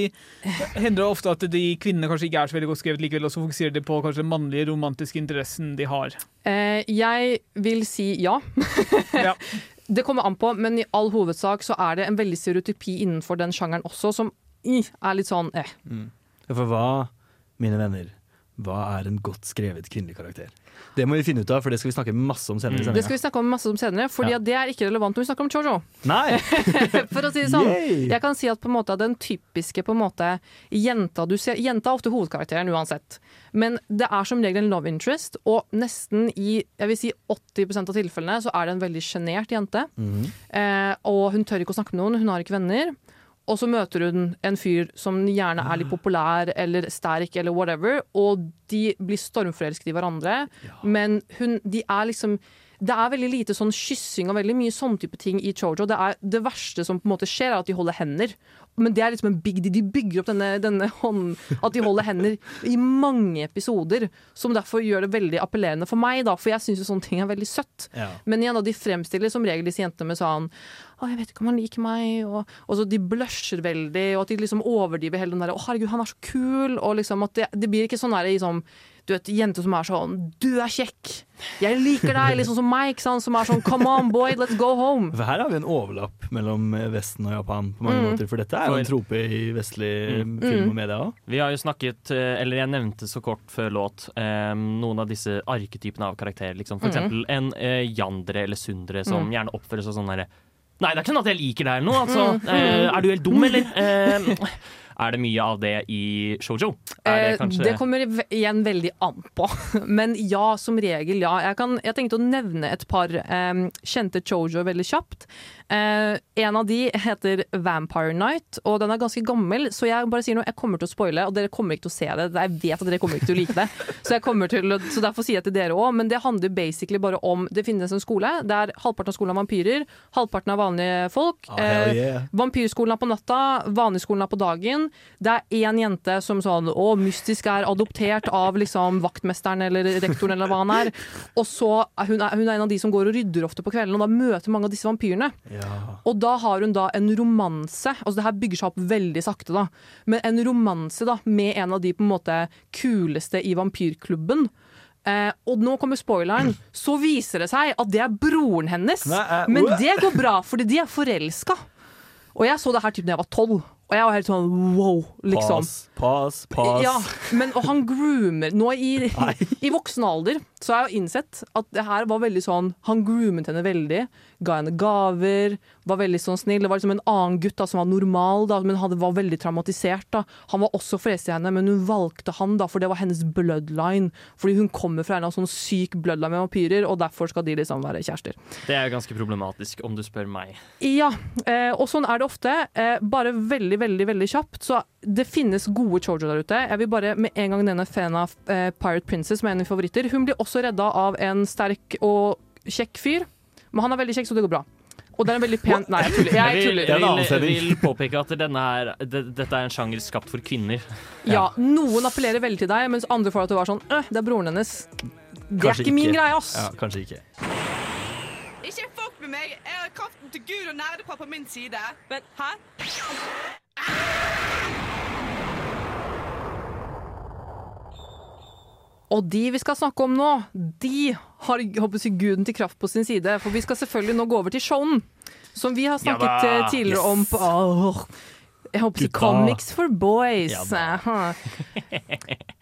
[SPEAKER 6] hender det ofte at de kvinnene kanskje ikke er så veldig godt skrevet likevel, og så fokuserer de på kanskje den mannlige romantiske interessen de har?
[SPEAKER 3] Eh, jeg vil si ja.
[SPEAKER 6] Ja.
[SPEAKER 3] Det kommer an på, men i all hovedsak så er det en veldig stereotypi innenfor den sjangeren også, som i, er litt sånn eh.
[SPEAKER 5] Mm. For hva, mine venner, hva er en godt skrevet kvinnelig karakter? Det må vi finne ut av, for det skal vi snakke masse om senere. i
[SPEAKER 3] Det skal vi snakke om masse om senere, fordi
[SPEAKER 5] Ja.
[SPEAKER 3] det er ikke relevant når vi snakker om chojo.
[SPEAKER 5] Nei!
[SPEAKER 3] For å si det sånn.
[SPEAKER 5] Yay!
[SPEAKER 3] Jeg kan si at på en måte den typiske på en måte jenta du ser Jenta er ofte hovedkarakteren uansett, men det er som regel en love interest, og nesten i jeg vil si 80% av tilfellene så er det en veldig sjenert jente.
[SPEAKER 5] Mm.
[SPEAKER 3] Eh, og hun tør ikke å snakke med noen, hun har ikke venner. Og så møter hun en fyr som gjerne er litt populær eller sterk eller whatever, og de blir stormforelsket i hverandre. Men hun, de er liksom det er veldig lite sånn kyssing og veldig mye sånn type ting i Chojo. Det, det verste som på en måte skjer, er at de holder hender. Men det er liksom en big deal. De bygger opp denne, denne hånden At de holder hender i mange episoder. Som derfor gjør det veldig appellerende for meg, da, for jeg syns jo sånne ting er veldig søtt.
[SPEAKER 5] Ja.
[SPEAKER 3] Men igjen, da, de fremstiller som regel disse jentene med sånn å, jeg vet ikke om han liker meg, og, og så de blusher veldig, og at de liksom overdriver hele den derre å, herregud, han er så kul, og liksom at det, det blir ikke sånn der liksom du vet, jenter som er sånn 'Du er kjekk! Jeg liker deg!' Liksom som meg, ikke sant? som er sånn 'Come on, boy, let's go home'.
[SPEAKER 5] For her har vi en overlapp mellom Vesten og Japan på mange
[SPEAKER 3] Mm.
[SPEAKER 5] måter. For dette er jo en trope i vestlig
[SPEAKER 4] Mm.
[SPEAKER 5] film og media òg.
[SPEAKER 4] Vi har jo snakket, eh, eller jeg nevnte så kort før låt, um, noen av disse arketypene av karakterer. Liksom. For
[SPEAKER 3] Mhm.
[SPEAKER 4] eksempel en uh, Yandere eller Sundere som
[SPEAKER 3] Mm.
[SPEAKER 4] gjerne oppfører seg sånn herre Nei, det er ikke sånn at jeg liker deg eller noe, altså.
[SPEAKER 3] Mm.
[SPEAKER 4] Uh, er du helt dum, eller? Eh, er det mye av det i shoujo? Er det
[SPEAKER 3] Eh,
[SPEAKER 4] kanskje
[SPEAKER 3] det kommer igjen veldig an på. Men ja, som regel, ja. Jeg, kan, jeg tenkte å nevne et par um, kjente chojo veldig kjapt. Uh, en av de heter Vampire Night, og den er ganske gammel, så jeg bare sier noe, jeg kommer til å spoile, og dere kommer ikke til å se det. Jeg vet at dere kommer ikke til å like det, så, jeg kommer til, å- så derfor sier jeg til dere òg. Men det handler basically bare om Det finnes en skole der halvparten av skolen er vampyrer, halvparten er vanlige folk. Oh,
[SPEAKER 5] yeah. uh.
[SPEAKER 3] Vampyrskolen er på natta, vanligskolen er på dagen. Det er én jente som sånn å, mystisk er adoptert av liksom vaktmesteren eller rektoren eller hva han er. Og så er hun, er hun er en av de som går og rydder ofte på kvelden, og da møter mange av disse vampyrene.
[SPEAKER 5] Ja.
[SPEAKER 3] Og da har hun da en romanse, altså det her bygger seg opp veldig sakte da, men en romanse da med en av de på en måte kuleste i vampyrklubben. Eh, og nå kommer spoileren, så viser det seg at det er broren hennes.
[SPEAKER 5] Eh,
[SPEAKER 3] Men det går bra, fordi de er forelska. Og jeg så det her typ da jeg var tolv, og jeg var helt sånn wow, liksom.
[SPEAKER 5] Pass, pass, pass.
[SPEAKER 3] Ja, men og han groomer Nå i, i voksen alder så jeg har innsett at det her var veldig sånn Han groomet henne veldig, ga henne gaver, var veldig sånn snill. Det var liksom en annen gutt da som var normal, da, men han var veldig traumatisert. da Han var også forelsket i henne, men hun valgte han, da, for det var hennes bloodline. Fordi hun kommer fra en sånn syk bloodline med vampyrer, og derfor skal de liksom være kjærester.
[SPEAKER 4] Det er ganske problematisk, om du spør meg.
[SPEAKER 3] Ja, eh, og sånn er det ofte. Eh, bare veldig, veldig veldig kjapt. Så det finnes gode chojo der ute. Jeg vil bare med en gang nevne Fena eh, Pirate Princess, som er en av mine favoritter. Hun blir også redda av en sterk og kjekk fyr. Men han er veldig kjekk, så det går bra. Og det er en veldig pen Nei, jeg tuller. Jeg
[SPEAKER 4] vil,
[SPEAKER 3] tuller.
[SPEAKER 5] Er annen
[SPEAKER 4] vil, vil påpeke at denne her, det, dette er en sjanger skapt for kvinner.
[SPEAKER 3] Ja, Noen appellerer veldig til deg, mens andre får deg til å være sånn øh, Det er broren hennes. Det
[SPEAKER 5] Kanskje
[SPEAKER 3] er ikke min greie, ass.
[SPEAKER 5] Ja, kanskje ikke.
[SPEAKER 10] Ikke fuck med meg! Jeg har kraften til Gud og nerdepappa på min side. Men hæ?
[SPEAKER 3] Og de vi skal snakke om nå, de har jeg guden til kraft på sin side. For vi skal selvfølgelig nå gå over til showen, som vi har snakket
[SPEAKER 4] Ja
[SPEAKER 3] tidligere yes. om på oh, Jeg håper å. Comics for boys.
[SPEAKER 5] Ja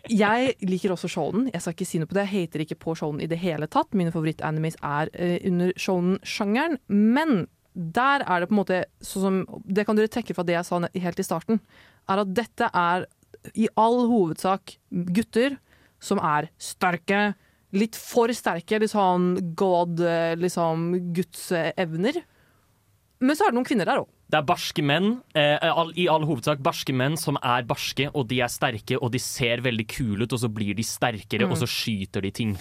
[SPEAKER 3] Jeg liker også showen. Jeg skal ikke si noe på det. Jeg hater ikke på showen i det hele tatt. Mine favorittanimes er uh, under showen-sjangeren. Men der er det på en måte sånn som Det kan dere trekke fra det jeg sa helt i starten. Er at dette er i all hovedsak gutter som er sterke. Litt for sterke. Litt sånn god, eh, liksom Guds eh, evner. Men så er det noen kvinner der òg.
[SPEAKER 4] Det er barske menn, eh, all, i all hovedsak barske menn som er barske, og de er sterke, og de ser veldig kule ut, og så blir de sterkere,
[SPEAKER 3] Mm.
[SPEAKER 4] og så skyter de ting.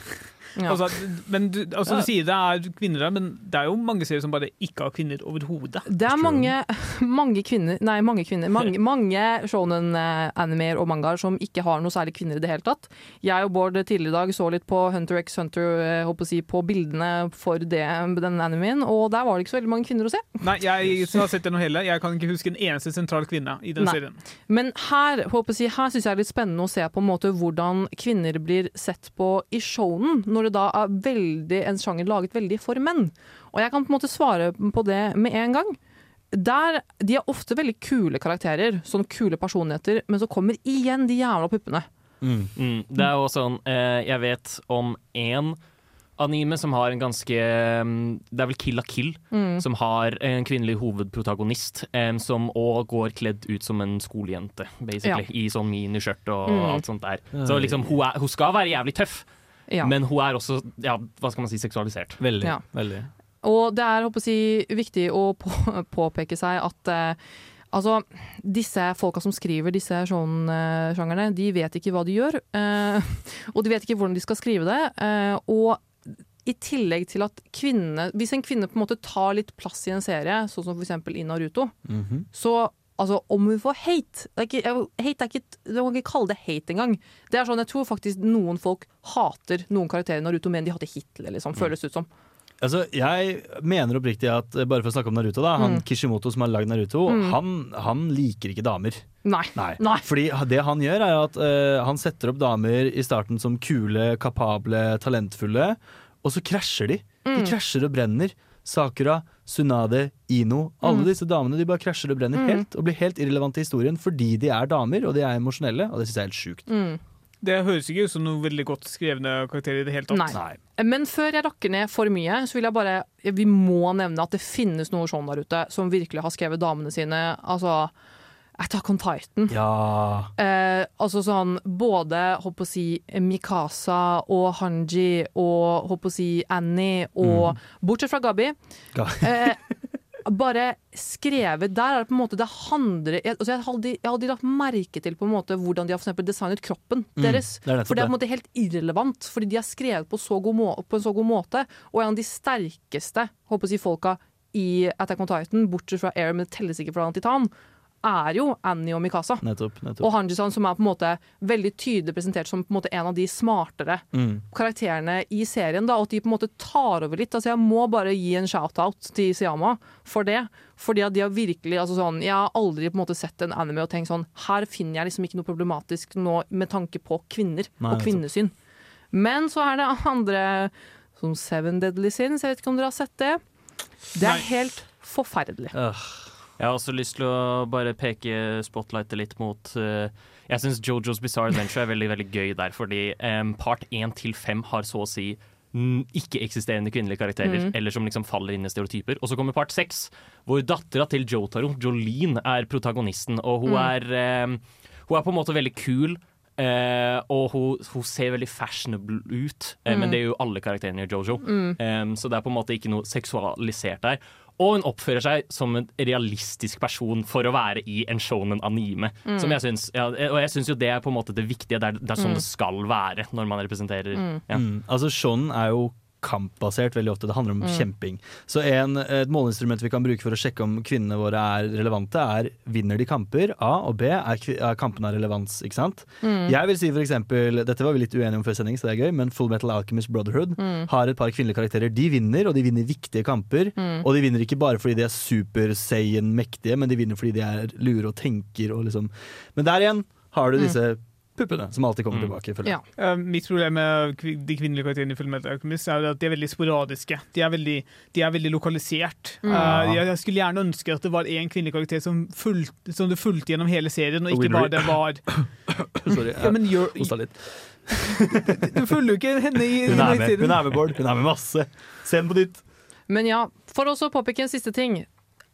[SPEAKER 3] Ja.
[SPEAKER 6] Altså, men du, altså, du sier det er kvinner der, men det er jo mange serier som bare ikke har kvinner overhodet.
[SPEAKER 3] Det er mange, mange kvinner Nei, mange kvinner. Mange, mange shonen-animeer og mangaer som ikke har noe særlig kvinner i det hele tatt. Jeg og Bård tidligere i dag så litt på Hunter x Hunter eh, håper å si, på bildene for det, den animeen, og der var det ikke så veldig mange kvinner å se.
[SPEAKER 6] Nei, jeg har sett gjennom hele, jeg kan ikke huske en eneste sentral kvinne i den
[SPEAKER 3] Nei.
[SPEAKER 6] serien.
[SPEAKER 3] Men her, håper jeg, å si, her syns jeg er litt spennende å se på en måte hvordan kvinner blir sett på i showen, når det da er veldig, en sjanger laget veldig for menn. Og jeg kan på en måte svare på det med en gang. Der, De er ofte veldig kule karakterer, sånn kule personligheter, men så kommer igjen de jævla puppene.
[SPEAKER 4] Mm. Det er jo sånn eh, Jeg vet om én anime som har en ganske mm, Det er vel Kill la Kill,
[SPEAKER 3] Mm.
[SPEAKER 4] som har en kvinnelig hovedprotagonist eh, som òg går kledd ut som en skolejente, basically. I sånn miniskjørt og
[SPEAKER 3] Mm.
[SPEAKER 4] alt sånt der. Så liksom, hun, er, hun skal være jævlig tøff,
[SPEAKER 3] Ja.
[SPEAKER 4] men hun er også, ja, hva skal man si, seksualisert.
[SPEAKER 5] Veldig.
[SPEAKER 3] Ja.
[SPEAKER 5] veldig.
[SPEAKER 3] Og det er håper jeg, viktig å på, påpeke seg at eh, altså, disse folka som skriver disse sjangerne, de vet ikke hva de gjør. eh, og de vet ikke hvordan de skal skrive det. eh, og i tillegg til at kvinne, Hvis en kvinne på en måte tar litt plass i en serie, sånn som eksempel i Naruto,
[SPEAKER 5] Mhm.
[SPEAKER 3] så altså, om hun får hate er ikke, hate er ikke, Du kan ikke kalle det hate engang. Det er sånn, Jeg tror faktisk noen folk hater noen karakterer i Naruto, men de hater Hitler, liksom, føles det ut som.
[SPEAKER 5] Altså, jeg mener oppriktig at eh, Bare for å snakke om Naruto, da. Han
[SPEAKER 3] Mm.
[SPEAKER 5] Kishimoto som har lagd Naruto,
[SPEAKER 3] Mm.
[SPEAKER 5] han, han liker ikke damer.
[SPEAKER 3] Nei.
[SPEAKER 5] Nei.
[SPEAKER 3] Nei.
[SPEAKER 5] Fordi det han gjør, er at uh, han setter opp damer i starten som kule, kapable, talentfulle, og så krasjer de. De
[SPEAKER 3] Mm.
[SPEAKER 5] krasjer og brenner. Sakura, Sunade, Ino. Alle
[SPEAKER 3] Mm.
[SPEAKER 5] disse damene de bare krasjer og brenner
[SPEAKER 3] Mm.
[SPEAKER 5] helt og blir helt irrelevante i historien fordi de er damer og de er emosjonelle, og det syns jeg er helt sjukt.
[SPEAKER 3] Mm.
[SPEAKER 6] Det høres ikke ut som noen veldig godt skrevne karakterer i det hele tatt.
[SPEAKER 3] Nei. Men før jeg rakker ned for mye, så vil jeg bare Vi må nevne at det finnes noe sånn der ute som virkelig har skrevet damene sine. Altså Attack on Titan.
[SPEAKER 5] Ja
[SPEAKER 3] Eh, altså sånn både håper å si Mikasa og Hanji og håper å si Annie og Bortsett fra Gabi. Eh, bare skrevet Der er det på en måte Det handler jeg, altså jeg, har aldri, aldri lagt merke til på en måte hvordan de har for designet kroppen
[SPEAKER 5] Mm,
[SPEAKER 3] deres.
[SPEAKER 5] det det,
[SPEAKER 3] for det er på en måte helt irrelevant, fordi de er skrevet på, så god må, på en så god måte. Og en av de sterkeste håper å si, folka i Attack on Titan, bortsett fra Air, men det telles ikke fra Titan, er jo Annie og Mikasa.
[SPEAKER 5] Nettopp. nettopp.
[SPEAKER 3] Og Hanji-san, som er på en måte veldig tydelig presentert som på en en av de smartere
[SPEAKER 5] Mm.
[SPEAKER 3] karakterene i serien. Da, og at de på en måte tar over litt. Altså, jeg må bare gi en shout-out til Siyama for det. Fordi at de har virkelig altså sånn, Jeg har aldri på en måte sett en anime og tenkt sånn Her finner jeg liksom ikke noe problematisk nå med tanke på kvinner
[SPEAKER 5] Nei,
[SPEAKER 3] og kvinnesyn. Men så er det andre som Seven Deadly Sins. Jeg vet ikke om dere har sett det. Det er
[SPEAKER 4] Nei.
[SPEAKER 3] helt forferdelig.
[SPEAKER 4] Jeg har også lyst til å bare peke spotlightet litt mot uh, Jeg syns Jojo's Bizarre Adventure er veldig veldig gøy der, fordi um, part 1 til 5 har så å si ikke-eksisterende kvinnelige karakterer,
[SPEAKER 11] mm.
[SPEAKER 4] eller som liksom faller inn i stereotyper. Og så kommer part 6, hvor dattera til Jotaro, Jolene, er protagonisten, og hun
[SPEAKER 11] Mm.
[SPEAKER 4] er um, Hun er på en måte veldig kul. Uh, og hun, hun ser veldig fashionable ut, uh,
[SPEAKER 11] Mm.
[SPEAKER 4] men det er jo alle karakterene i Jojo. Em, så det er på en måte ikke noe seksualisert der. Og hun oppfører seg som en realistisk person for å være i en shonen anime.
[SPEAKER 11] Mm.
[SPEAKER 4] Som jeg syns, ja, og jeg syns jo det er på en måte det viktige. Det er, det er sånn
[SPEAKER 5] Mm.
[SPEAKER 4] det skal være når man representerer ja.
[SPEAKER 5] Mm. Altså Shonen er jo kampbasert veldig ofte. Det handler om
[SPEAKER 4] Mm.
[SPEAKER 5] kjemping. Så en, et måleinstrument vi kan bruke for å sjekke om kvinnene våre er relevante, er vinner de kamper, A, og B, er, er kampene av relevans. ikke sant?
[SPEAKER 11] Mm.
[SPEAKER 5] Jeg vil si for eksempel, Dette var vi litt uenige om før sending, så det er gøy, men Full Metal Alchemist Brotherhood
[SPEAKER 11] Mm.
[SPEAKER 5] har et par kvinnelige karakterer. De vinner, og de vinner viktige kamper.
[SPEAKER 11] Mm.
[SPEAKER 5] Og de vinner ikke bare fordi de er super saiyan mektige, men de vinner fordi de er lure og tenker og liksom Men der igjen har du
[SPEAKER 6] Mm.
[SPEAKER 5] disse puppene som alltid kommer tilbake. Mm. Ja.
[SPEAKER 6] Uh, mitt problem med de kvinnelige karakterene i filmen Alchemist er at de er veldig sporadiske. De er veldig, de er veldig lokalisert.
[SPEAKER 11] Mm.
[SPEAKER 6] Uh, jeg, jeg skulle gjerne ønske at det var én kvinnelig karakter som, fulgte, som du fulgte gjennom hele serien, og ikke bare det var
[SPEAKER 5] Sorry,
[SPEAKER 6] jeg
[SPEAKER 5] hosta litt.
[SPEAKER 6] Du følger jo ikke henne i
[SPEAKER 5] Hun er med,
[SPEAKER 6] serien.
[SPEAKER 5] hun er med, Bård. Hun er med masse. Se den på nytt.
[SPEAKER 3] Men ja, for også å påpeke en siste ting.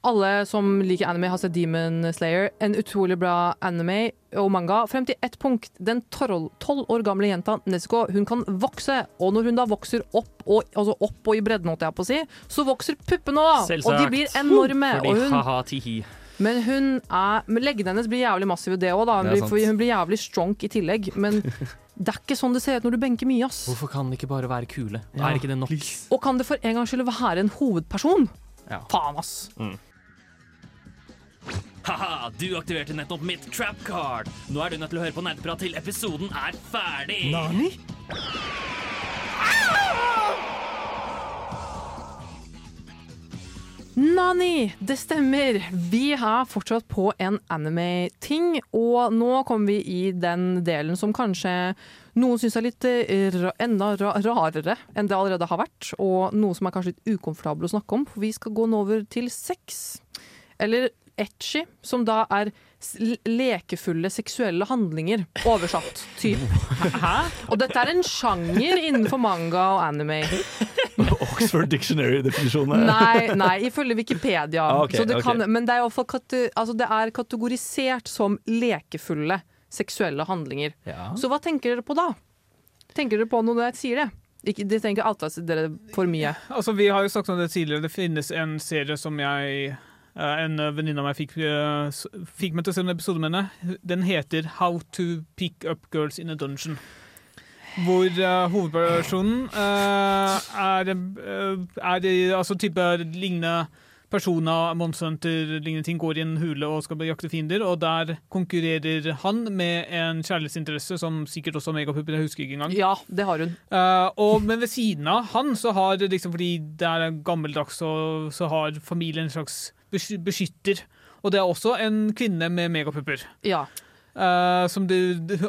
[SPEAKER 3] Alle som liker anime, har sett Demon Slayer. En utrolig bra anime og manga. Frem til ett punkt. Den tolv år gamle jenta Nezuko hun kan vokse. Og når hun da vokser opp og, altså opp og i bredden, holdt jeg på å si, så vokser puppene òg. Og de blir enorme.
[SPEAKER 4] Fordi
[SPEAKER 3] Og hun,
[SPEAKER 4] ha-ha, tihi.
[SPEAKER 3] men hun er Leggene hennes blir jævlig massive, det òg. Hun, blir- hun blir jævlig strong i tillegg. Men det er ikke sånn det ser ut når du benker mye, ass.
[SPEAKER 4] Hvorfor kan det ikke bare være kule?
[SPEAKER 3] Ja,
[SPEAKER 4] er ikke det nok?
[SPEAKER 3] Og kan det for en gangs skyld være en hovedperson? Faen, ass.
[SPEAKER 4] Mm. Haha, du aktiverte nettopp mitt trap card. Nå er du nødt til å høre på nerdeprat til episoden er ferdig.
[SPEAKER 11] Nani?
[SPEAKER 3] Nani, det stemmer. Vi er fortsatt på en anime-ting, og nå kommer vi i den delen som kanskje noen syns er litt eh, ra enda ra rarere enn det allerede har vært, og noe som er kanskje litt ukomfortabel å snakke om, for vi skal gå nå over til sex. Eller etchy, som da er lekefulle seksuelle handlinger, oversatt. Typ. Hæ? Og dette er en sjanger innenfor manga og anime.
[SPEAKER 5] Oxford Dictionary-definisjonen.
[SPEAKER 3] Nei, nei, ifølge Wikipedia.
[SPEAKER 5] Ah, ok,
[SPEAKER 3] så det kan, okay. men det er, kate, altså det er kategorisert som lekefulle seksuelle handlinger.
[SPEAKER 5] Ja.
[SPEAKER 3] Så hva tenker dere på da? Tenker dere på når jeg sier det? Ikke, de tenker alltid at dere for mye.
[SPEAKER 6] Altså, vi har jo sagt om det tidligere. Det finnes en serie som jeg En venninne av meg fikk, eh, fikk meg til å se en episode med henne. Den heter How to pick up girls in a dungeon. hvor uh, hovedpersonen uh, er, eh, er altså type lignende personer, Monster Hunter, lignende ting, går i en hule og skal jakte fiender, og der konkurrerer han med en kjærlighetsinteresse som sikkert også har megapupper, jeg husker ikke engang.
[SPEAKER 3] Ja, det har hun.
[SPEAKER 6] Uh, og, men ved siden av han, så har liksom, fordi det er gammeldags, så, så har familien en slags beskytter. Og det er også en kvinne med megapupper.
[SPEAKER 3] Ja.
[SPEAKER 6] Uh, som det,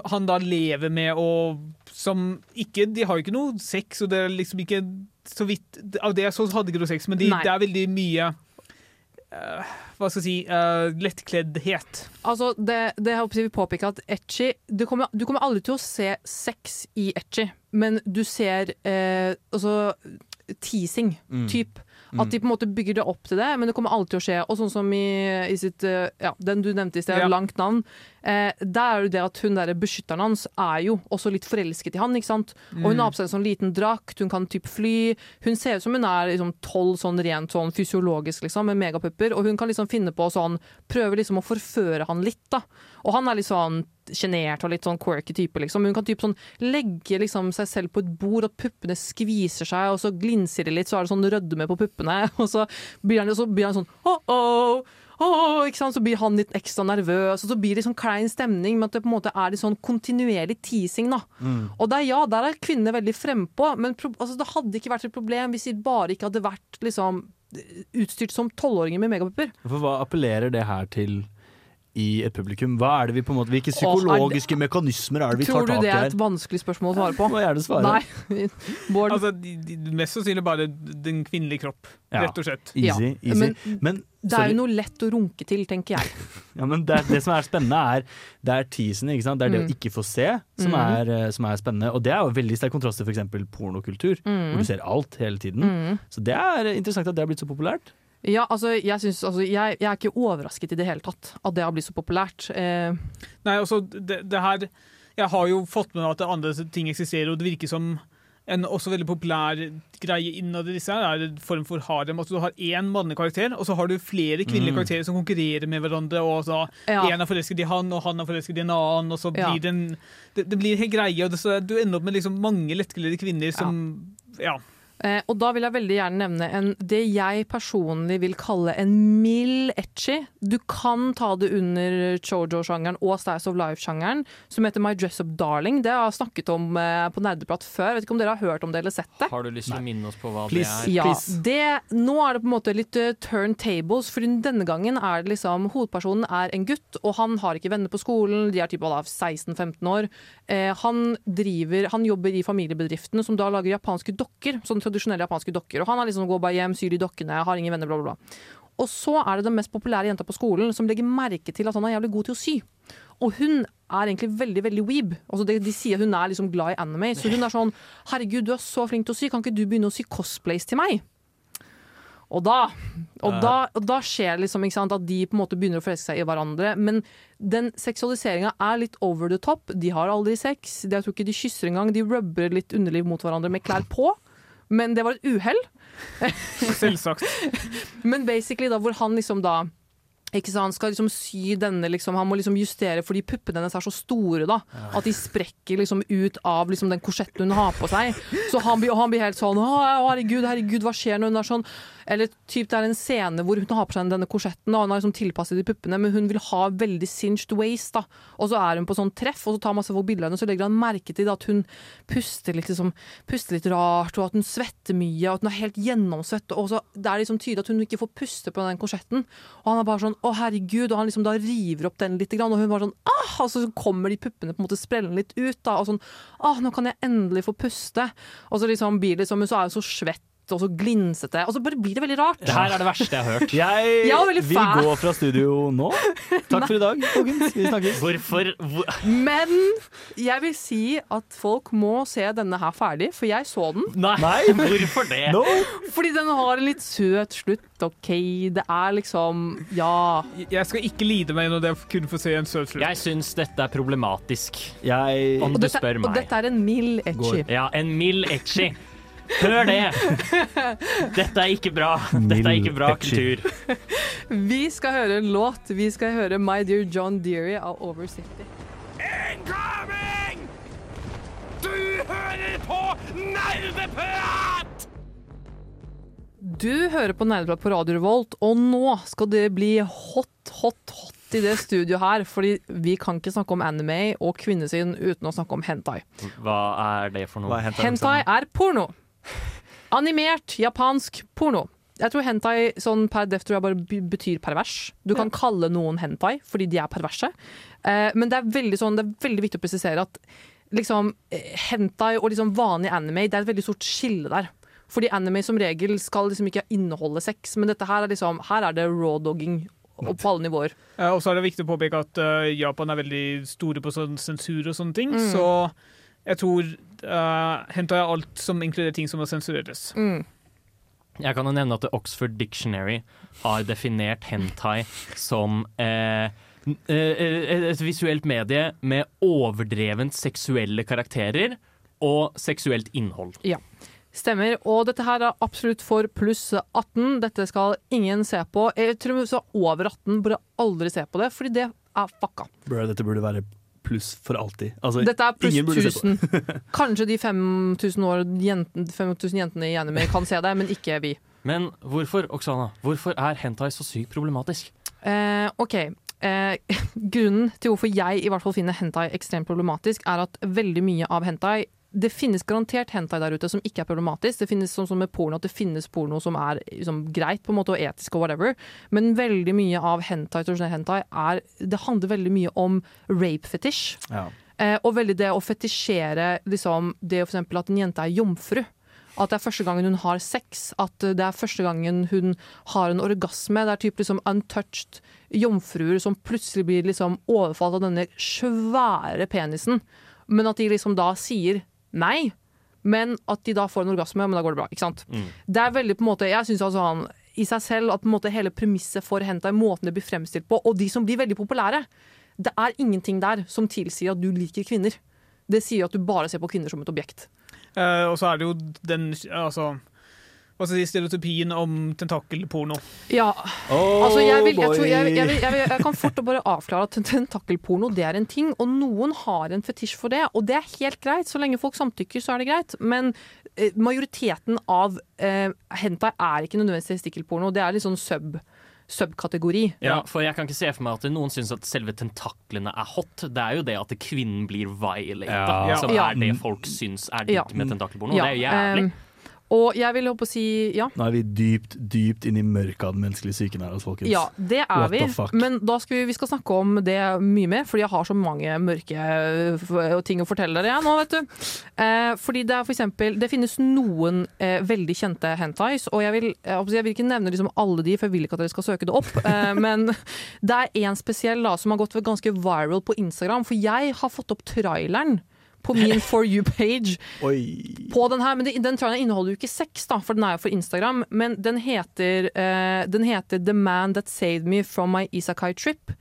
[SPEAKER 6] han da lever med, og som ikke De har jo ikke noe sex, og det er liksom ikke så vidt Av det så hadde de ikke noe sex, men de, det er veldig mye uh, Hva skal jeg si uh, Lettkleddhet.
[SPEAKER 3] Altså, det, det jeg håper jeg vil at etchy du kommer, du kommer aldri til å se sex i etchi, men du ser eh, altså teasing,
[SPEAKER 5] Mm.
[SPEAKER 3] typ. At de på en måte bygger det opp til det, men det kommer alltid til å skje. Og sånn som i, i sitt eh, Ja, den du nevnte i sted,
[SPEAKER 6] Ja.
[SPEAKER 3] langt navn. Eh, der er det det at hun der beskytteren hans er jo også litt forelsket i han, ikke sant. Og hun
[SPEAKER 6] Mm.
[SPEAKER 3] har på seg en sånn liten drakt, hun kan typ fly. Hun ser ut som hun er liksom tolv sånn rent sånn fysiologisk, liksom, med megapupper. Og hun kan liksom finne på sånn Prøve liksom å forføre han litt, da. Og han er litt sånn sjenert og litt sånn quirky type, liksom. Hun kan typ sånn legge liksom seg selv på et bord, og puppene skviser seg, og så glinser det litt, så er det sånn rødme på puppene, og så blir han, så blir han sånn oh, oh, ikke sant? Så blir han litt ekstra nervøs, og så blir det sånn klein stemning Men at det på en måte er litt sånn kontinuerlig teasing, da. Og der, ja, der er kvinnene veldig frempå, men pro altså, det hadde ikke vært et problem hvis de bare ikke hadde vært liksom utstyrt som tolvåringer med megapupper.
[SPEAKER 5] For hva appellerer det her til i et publikum? Hva er det vi på en måte, Hvilke
[SPEAKER 3] psykologiske er det-
[SPEAKER 5] mekanismer er det vi tar
[SPEAKER 3] Tror du det er et vanskelig spørsmål å svare på?
[SPEAKER 5] Må gjerne svare.
[SPEAKER 3] Nei. Bård,
[SPEAKER 6] Altså, de, de, mest sannsynlig bare den kvinnelige kropp,
[SPEAKER 5] Ja.
[SPEAKER 6] rett og slett.
[SPEAKER 5] Easy,
[SPEAKER 3] Ja,
[SPEAKER 5] easy.
[SPEAKER 3] men
[SPEAKER 5] Men,
[SPEAKER 3] det er jo noe lett å runke til, tenker jeg.
[SPEAKER 5] Ja, men det, det som er spennende, er det er teasen. Ikke sant? Det er det
[SPEAKER 3] Mm.
[SPEAKER 5] å ikke få se som,
[SPEAKER 3] Mm.
[SPEAKER 5] er, eh, som er spennende. Og det er jo veldig sterk kontrast til f.eks. pornokultur, hvor du ser alt hele tiden.
[SPEAKER 3] Mm.
[SPEAKER 5] Så det er interessant at det har blitt så populært.
[SPEAKER 3] Ja, altså, jeg, synes, altså, jeg, jeg er ikke overrasket i det hele tatt at det har blitt så populært. Eh,
[SPEAKER 6] Nei, altså, det, det her Jeg har jo fått med meg at andre ting eksisterer, og det virker som en også veldig populær greie innad i disse her er en form for harem. Altså, du har én mannlig karakter, og så har du flere kvinnelige
[SPEAKER 5] Mm.
[SPEAKER 6] karakterer som konkurrerer med hverandre. og så
[SPEAKER 3] Ja.
[SPEAKER 6] En er forelsket i han, og han er forelsket i en annen, og så
[SPEAKER 3] Ja.
[SPEAKER 6] blir det en Det, det blir en greie, og det, så du ender opp med liksom mange lettkledde kvinner som Ja.
[SPEAKER 3] Eh, og da vil jeg veldig gjerne nevne en, det jeg personlig vil kalle en mild etchy. Du kan ta det under chojo-sjangeren og Stays of Life-sjangeren, som heter My Dress Up Darling. Det har jeg snakket om eh, på Nerdeprat før. Jeg vet ikke om dere har hørt om det eller sett det?
[SPEAKER 4] Har du lyst til å minne oss på hva
[SPEAKER 5] Please.
[SPEAKER 4] det er?
[SPEAKER 3] Ja, det, nå er det på en måte litt uh, turntables, for denne gangen er det liksom Hovedpersonen er en gutt, og han har ikke venner på skolen, de er typ alle 16-15 år. Eh, han driver, han jobber i familiebedriften som da lager japanske dokker, sånne tradisjonelle japanske dokker. Og han er liksom går bare hjem, syr de dokkene, har ingen venner, bla, bla, bla. Og så er det den mest populære jenta på skolen som legger merke til at han er jævlig god til å sy. Og hun er egentlig veldig veldig weeb. Altså de, de sier hun er liksom glad i anime, så hun er sånn Herregud, du er så flink til å sy, kan ikke du begynne å sy cosplays til meg? Og da, og da, og da skjer liksom, sant, at de på en måte begynner å forelske seg i hverandre. Men den seksualiseringa er litt over the top. De har aldri sex. De- Jeg tror ikke de kysser engang. De rubber litt underliv mot hverandre med klær på. Men det var et uhell.
[SPEAKER 6] Selvsagt.
[SPEAKER 3] Men basically da hvor han liksom da ikke sant, skal liksom sy denne liksom, Han må liksom justere fordi puppene hennes er så store da at de sprekker liksom ut av liksom den korsetten hun har på seg. Så han blir, han blir helt sånn Å, herregud, herregud, hva skjer når hun er sånn? Eller typ det er en scene hvor hun har på seg denne korsetten, og han har liksom tilpasset de puppene, men hun vil ha veldig singed waist. da. Og så er hun på sånn treff, og så tar masse folk bilder av henne, og så legger han merke til at hun puster litt, liksom, puster litt rart, og at hun svetter mye, og at hun er helt gjennomsvett. Og så Det er liksom tydelig at hun ikke får puste på den korsetten. Og han er bare sånn 'Å, herregud', og han liksom da river opp den litt, grann, og hun bare sånn ah! Og så kommer de puppene på en måte sprellende litt ut, da, og sånn 'ah, nå kan jeg endelig få puste'. Og så liksom blir det liksom, men så er hun så svett og så glinsete, og så bare blir det veldig rart.
[SPEAKER 4] Det her er det verste jeg har hørt.
[SPEAKER 5] Jeg
[SPEAKER 3] Jeg
[SPEAKER 5] vil gå fra studio nå. Takk for i dag, folkens. Vi snakkes.
[SPEAKER 4] Hvorfor hvor,
[SPEAKER 3] Men jeg vil si at folk må se denne her ferdig, for jeg så den.
[SPEAKER 4] Nei,
[SPEAKER 5] Nei.
[SPEAKER 4] hvorfor det?
[SPEAKER 5] No.
[SPEAKER 3] Fordi den har en litt søt slutt, OK. Det er liksom Ja.
[SPEAKER 6] Jeg skal ikke lide meg når jeg kun få se en søt slutt.
[SPEAKER 4] Jeg syns dette er problematisk,
[SPEAKER 5] Jeg
[SPEAKER 4] om
[SPEAKER 3] Og
[SPEAKER 4] du
[SPEAKER 3] dette,
[SPEAKER 4] spør
[SPEAKER 3] og dette er en mild etchi.
[SPEAKER 4] Ja, en mild etchy. Hør det! Dette er ikke bra. Dette er ikke bra kultur.
[SPEAKER 3] Vi skal høre en låt. Vi skal høre My Dear John Deary av Over City.
[SPEAKER 7] Incoming! Du hører
[SPEAKER 2] på Nerdeprat!
[SPEAKER 3] Du hører på Nerdeprat på Radio Revolt, og nå skal det bli hot, hot, hot i det studioet her. Fordi vi kan ikke snakke om anime og kvinnesyn uten å snakke om hentai.
[SPEAKER 4] Hva er det for noe?
[SPEAKER 3] Hentai er porno. Animert japansk porno. Jeg tror hentai sånn per def tror jeg bare betyr pervers. Du kan kalle noen hentai fordi de er perverse. Eh, men det er, veldig sånn, det er veldig viktig å presisere at liksom, eh, hentai og liksom vanlig anime Det er et veldig stort skille der. Fordi anime som regel skal liksom ikke inneholde sex, men dette her er liksom Her er det raw dogging og på alle nivåer.
[SPEAKER 6] Eh, Og så er det viktig å påpeke at uh, Japan er veldig store på sånn sensur og sånne ting.
[SPEAKER 3] Mm.
[SPEAKER 6] Så jeg tror uh, hentai er alt som inkluderer ting som må sensureres.
[SPEAKER 3] Mm.
[SPEAKER 4] Jeg kan jo nevne at Oxford Dictionary har definert hentai som eh, eh, et visuelt medie med overdrevent seksuelle karakterer og seksuelt innhold.
[SPEAKER 3] Ja, stemmer. Og dette her er absolutt for pluss 18. Dette skal ingen se på. Jeg tror vi er over 18, burde aldri se på det, fordi det er fucka.
[SPEAKER 5] Bro, dette burde være pluss for alltid. Altså,
[SPEAKER 3] Dette er pluss
[SPEAKER 5] ingen burde se på
[SPEAKER 3] 1000. Kanskje de 5000 år jenten, 5000 jentene i anime kan se det, men ikke vi.
[SPEAKER 4] Men hvorfor, Oksana, hvorfor er hentai så sykt problematisk?
[SPEAKER 3] Eh, OK. Eh, grunnen til hvorfor jeg i hvert fall finner hentai ekstremt problematisk, er at veldig mye av hentai det finnes garantert hentai der ute som ikke er problematisk. Det finnes sånn som med porno at det finnes porno som er liksom, greit på en måte og etisk og whatever. Men veldig mye av hentai, hentai er, det handler veldig mye om rape fetish.
[SPEAKER 5] Ja.
[SPEAKER 3] Eh, og veldig det å fetisjere liksom, det for eksempel at en jente er jomfru. At det er første gangen hun har sex, at det er første gangen hun har en orgasme. Det er typ liksom untouched jomfruer som plutselig blir liksom overfalt av denne svære penisen. Men at de liksom da sier nei, men at de da får en orgasme, men da går det bra. ikke sant? Det er veldig på en måte, jeg synes altså han i seg selv at på en måte hele premisset for hentai, måten det blir fremstilt på, og de som blir veldig populære, det er ingenting der som tilsier at du liker kvinner. Det sier at du bare ser på kvinner som et objekt.
[SPEAKER 6] Uh, og så er det jo den altså, hva skal jeg si, stereotypien om tentakelporno.
[SPEAKER 3] Ja,
[SPEAKER 5] Oh,
[SPEAKER 3] altså jeg, vil, jeg, tror, jeg, jeg, vil- jeg, jeg kan fort bare avklare at tentakelporno det er en ting, og noen har en fetisj for det, og det er helt greit. Så lenge folk samtykker, så er det greit. Men eh, majoriteten av eh, hentai er ikke nødvendigvis testikkelporno. Det er litt sånn sub subkategori.
[SPEAKER 4] Ja, for jeg kan ikke se for meg at noen syns at selve tentaklene er hot. Det er jo det at kvinnen blir violata,
[SPEAKER 5] Ja.
[SPEAKER 4] som
[SPEAKER 3] Ja.
[SPEAKER 4] er det folk syns er digg
[SPEAKER 3] Ja.
[SPEAKER 4] med tentakelporno.
[SPEAKER 3] Ja,
[SPEAKER 4] Det er jo jævlig.
[SPEAKER 3] eh, og jeg vil håpe å si ja.
[SPEAKER 5] Nå er vi dypt, dypt inn i mørket av den menneskelige psyken her, altså, folkens.
[SPEAKER 3] Ja, det er vi. Men da skal vi, vi skal snakke om det mye mer, fordi jeg har så mange mørke eh, ting å fortelle dere nå, vet du. Eh, fordi det er for eksempel Det finnes noen eh, veldig kjente hentais, og jeg vil, jeg vil ikke nevne liksom alle de, for jeg vil ikke at dere skal søke det opp. Eh, men det er én spesiell da, som har gått ganske viral på Instagram, for jeg har fått opp traileren. På min For you-page på den her, men den traileren inneholder jo ikke sex, da, for den er jo for Instagram. Men den heter, uh, den heter 'The Man That Saved Me From My Isakai Trip'.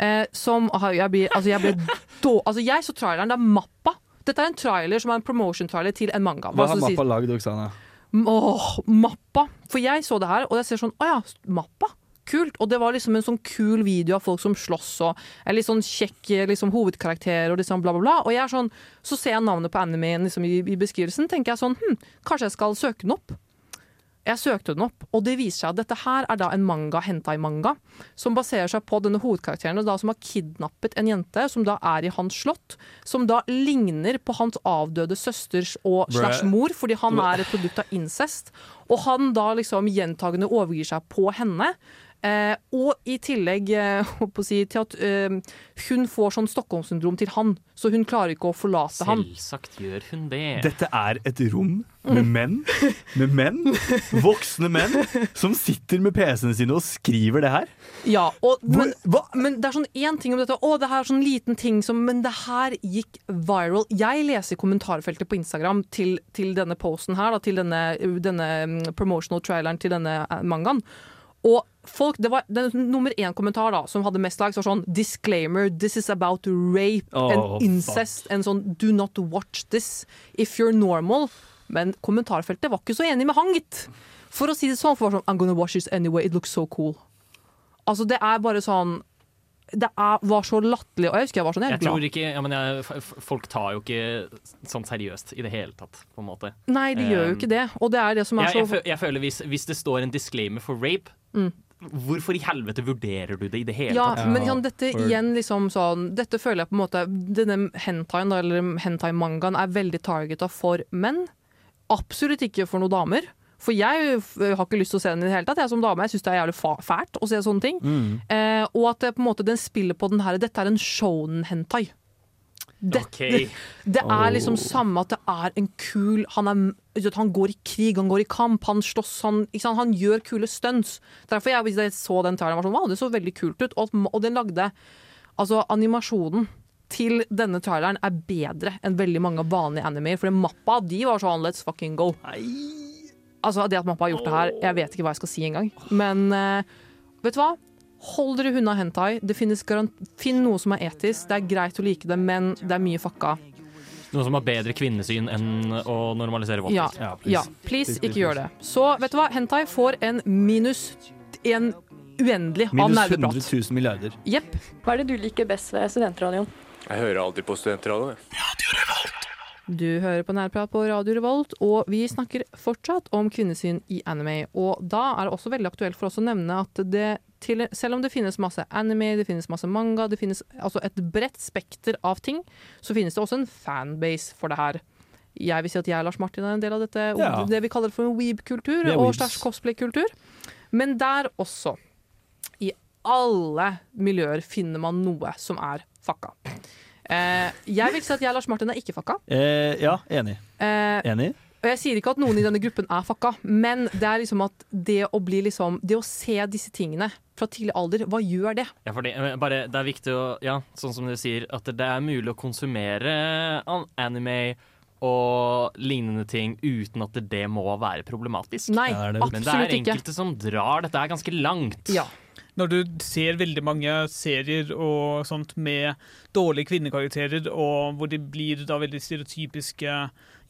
[SPEAKER 3] Uh, som uh, jeg blir Altså, jeg blir då, Altså, jeg så traileren. Det er Mappa. Dette er en trailer som er en promotion-trailer til en manga.
[SPEAKER 5] Hva har mappa lagd, Oksana?
[SPEAKER 3] Åh, Mappa! For jeg så det her, og jeg ser sånn Å ja, Mappa. Kult. Og det var liksom en sånn kul video av folk som slåss, og en litt sånn kjekk liksom, hovedkarakter, og liksom bla, bla, bla. Og jeg er sånn, så ser jeg navnet på animeen liksom, i, i beskrivelsen, tenker jeg sånn hm, kanskje jeg skal søke den opp. Jeg søkte den opp, og det viser seg at dette her er da en manga, hentai-manga, som baserer seg på denne hovedkarakteren da, som har kidnappet en jente som da er i hans slott, som da ligner på hans avdøde søsters og slags mor, fordi han er et produkt av incest. Og han da liksom gjentagende overgir seg på henne. Eh, og i tillegg eh, å si, til at eh, hun får sånn Stockholm-syndrom til han, så hun klarer ikke å forlate han.
[SPEAKER 4] Selvsagt gjør hun det.
[SPEAKER 5] Dette er et rom med menn, med menn, voksne menn, som sitter med PC-ene sine og skriver det her.
[SPEAKER 3] Ja, og, men,
[SPEAKER 5] Hva?
[SPEAKER 3] men det er sånn én ting om dette. Å, det her er sånn liten ting som Men det her gikk viral. Jeg leser kommentarfeltet på Instagram til, til denne posten her, da, til denne, denne mm, promotional traileren til denne eh, mangaen. Og folk, det var den nummer én kommentar da, som hadde mest likes, var sånn Disclaimer, this is about rape
[SPEAKER 5] Oh,
[SPEAKER 3] and incest. En sånn do not watch this if you're normal. Men kommentarfeltet var ikke så enig med han, gitt. For å si det sånn, for sånn I'm gonna watch this anyway, it looks so cool. Altså, det er bare sånn det er, var så latterlig. Og jeg husker jeg var sånn jeg er glad.
[SPEAKER 4] ikke, ja, men jeg, Folk tar jo ikke sånn seriøst i det hele tatt, på en måte.
[SPEAKER 3] Nei, de gjør jo
[SPEAKER 4] Um,
[SPEAKER 3] ikke det. Og det er det som er
[SPEAKER 4] jeg,
[SPEAKER 3] så
[SPEAKER 4] jeg føler hvis, hvis det står en disclaimer for rape,
[SPEAKER 3] Mm.
[SPEAKER 4] Hvorfor i helvete vurderer du det i det hele
[SPEAKER 3] Ja,
[SPEAKER 4] tatt?
[SPEAKER 3] men sånn, dette igjen liksom sånn Dette føler jeg på en måte Denne hentaien, eller hentai-mangaen, er veldig targeta for menn. Absolutt ikke for noen damer. For jeg har ikke lyst til å se den i det hele tatt. Jeg som dame Jeg syns det er jævlig fælt å se sånne ting.
[SPEAKER 5] Mm.
[SPEAKER 3] Eh, og at det, på en måte, den spiller på den her Dette er en shonen-hentai. Det,
[SPEAKER 4] okay.
[SPEAKER 3] det er liksom samme at det er en kul han, er, han går i krig, han går i kamp, han slåss, han, han gjør kule stunts. Derfor jeg, jeg så den traileren, var sånn, wow, det så veldig kult ut. Og, og den lagde Altså, animasjonen til denne traileren er bedre enn veldig mange vanlige animer. For mappa, de var sånn let's fucking go. Altså, det at mappa har gjort det her, jeg vet ikke hva jeg skal si engang. Men uh, vet du hva? Hold dere unna hentai. Det finnes garant Finn noe som er etisk. Det er greit å like det, men det er mye fucka.
[SPEAKER 4] Noe som har bedre kvinnesyn enn å normalisere vold.
[SPEAKER 3] Ja,
[SPEAKER 5] Ja,
[SPEAKER 3] ja,
[SPEAKER 5] please.
[SPEAKER 3] please,
[SPEAKER 5] Please, please,
[SPEAKER 3] ikke gjør det. Så vet du hva? Hentai får en minus en uendelig av
[SPEAKER 5] Minus 100 000 milliarder.
[SPEAKER 3] Jepp.
[SPEAKER 11] Hva er det du liker best ved studentradioen?
[SPEAKER 12] Jeg hører alltid på studentradioen.
[SPEAKER 3] Du hører på Nærprat på Radio Revolt, og vi snakker fortsatt om kvinnesyn i anime. Og da er det også veldig aktuelt for oss å nevne at det til, selv om det finnes masse anime, det finnes masse manga, det finnes altså et bredt spekter av ting, så finnes det også en fanbase for det her. Jeg vil si at jeg og Lars Martin er en del av dette,
[SPEAKER 5] Ja.
[SPEAKER 3] det vi kaller for en weeb-kultur, og slash cosplay-kultur. Men der også, i alle miljøer, finner man noe som er fucka. Eh, jeg vil si at jeg og Lars Martin er ikke fucka.
[SPEAKER 5] Eh, ja, enig.
[SPEAKER 3] Eh,
[SPEAKER 5] Enig?
[SPEAKER 3] Og jeg sier ikke at noen i denne gruppen er fucka, men det er liksom at det å bli liksom Det å se disse tingene fra tidlig alder, hva gjør det?
[SPEAKER 4] Ja, fordi, eh, bare, det er viktig å, ja, sånn som du sier, at det er mulig å konsumere anime og lignende ting uten at det må være problematisk.
[SPEAKER 3] Nei,
[SPEAKER 5] absolutt det det.
[SPEAKER 4] Men det er
[SPEAKER 3] ikke.
[SPEAKER 4] enkelte som drar dette er ganske langt.
[SPEAKER 3] Ja.
[SPEAKER 6] Når du ser veldig mange serier og sånt med dårlige kvinnekarakterer, og hvor de blir da veldig stereotypiske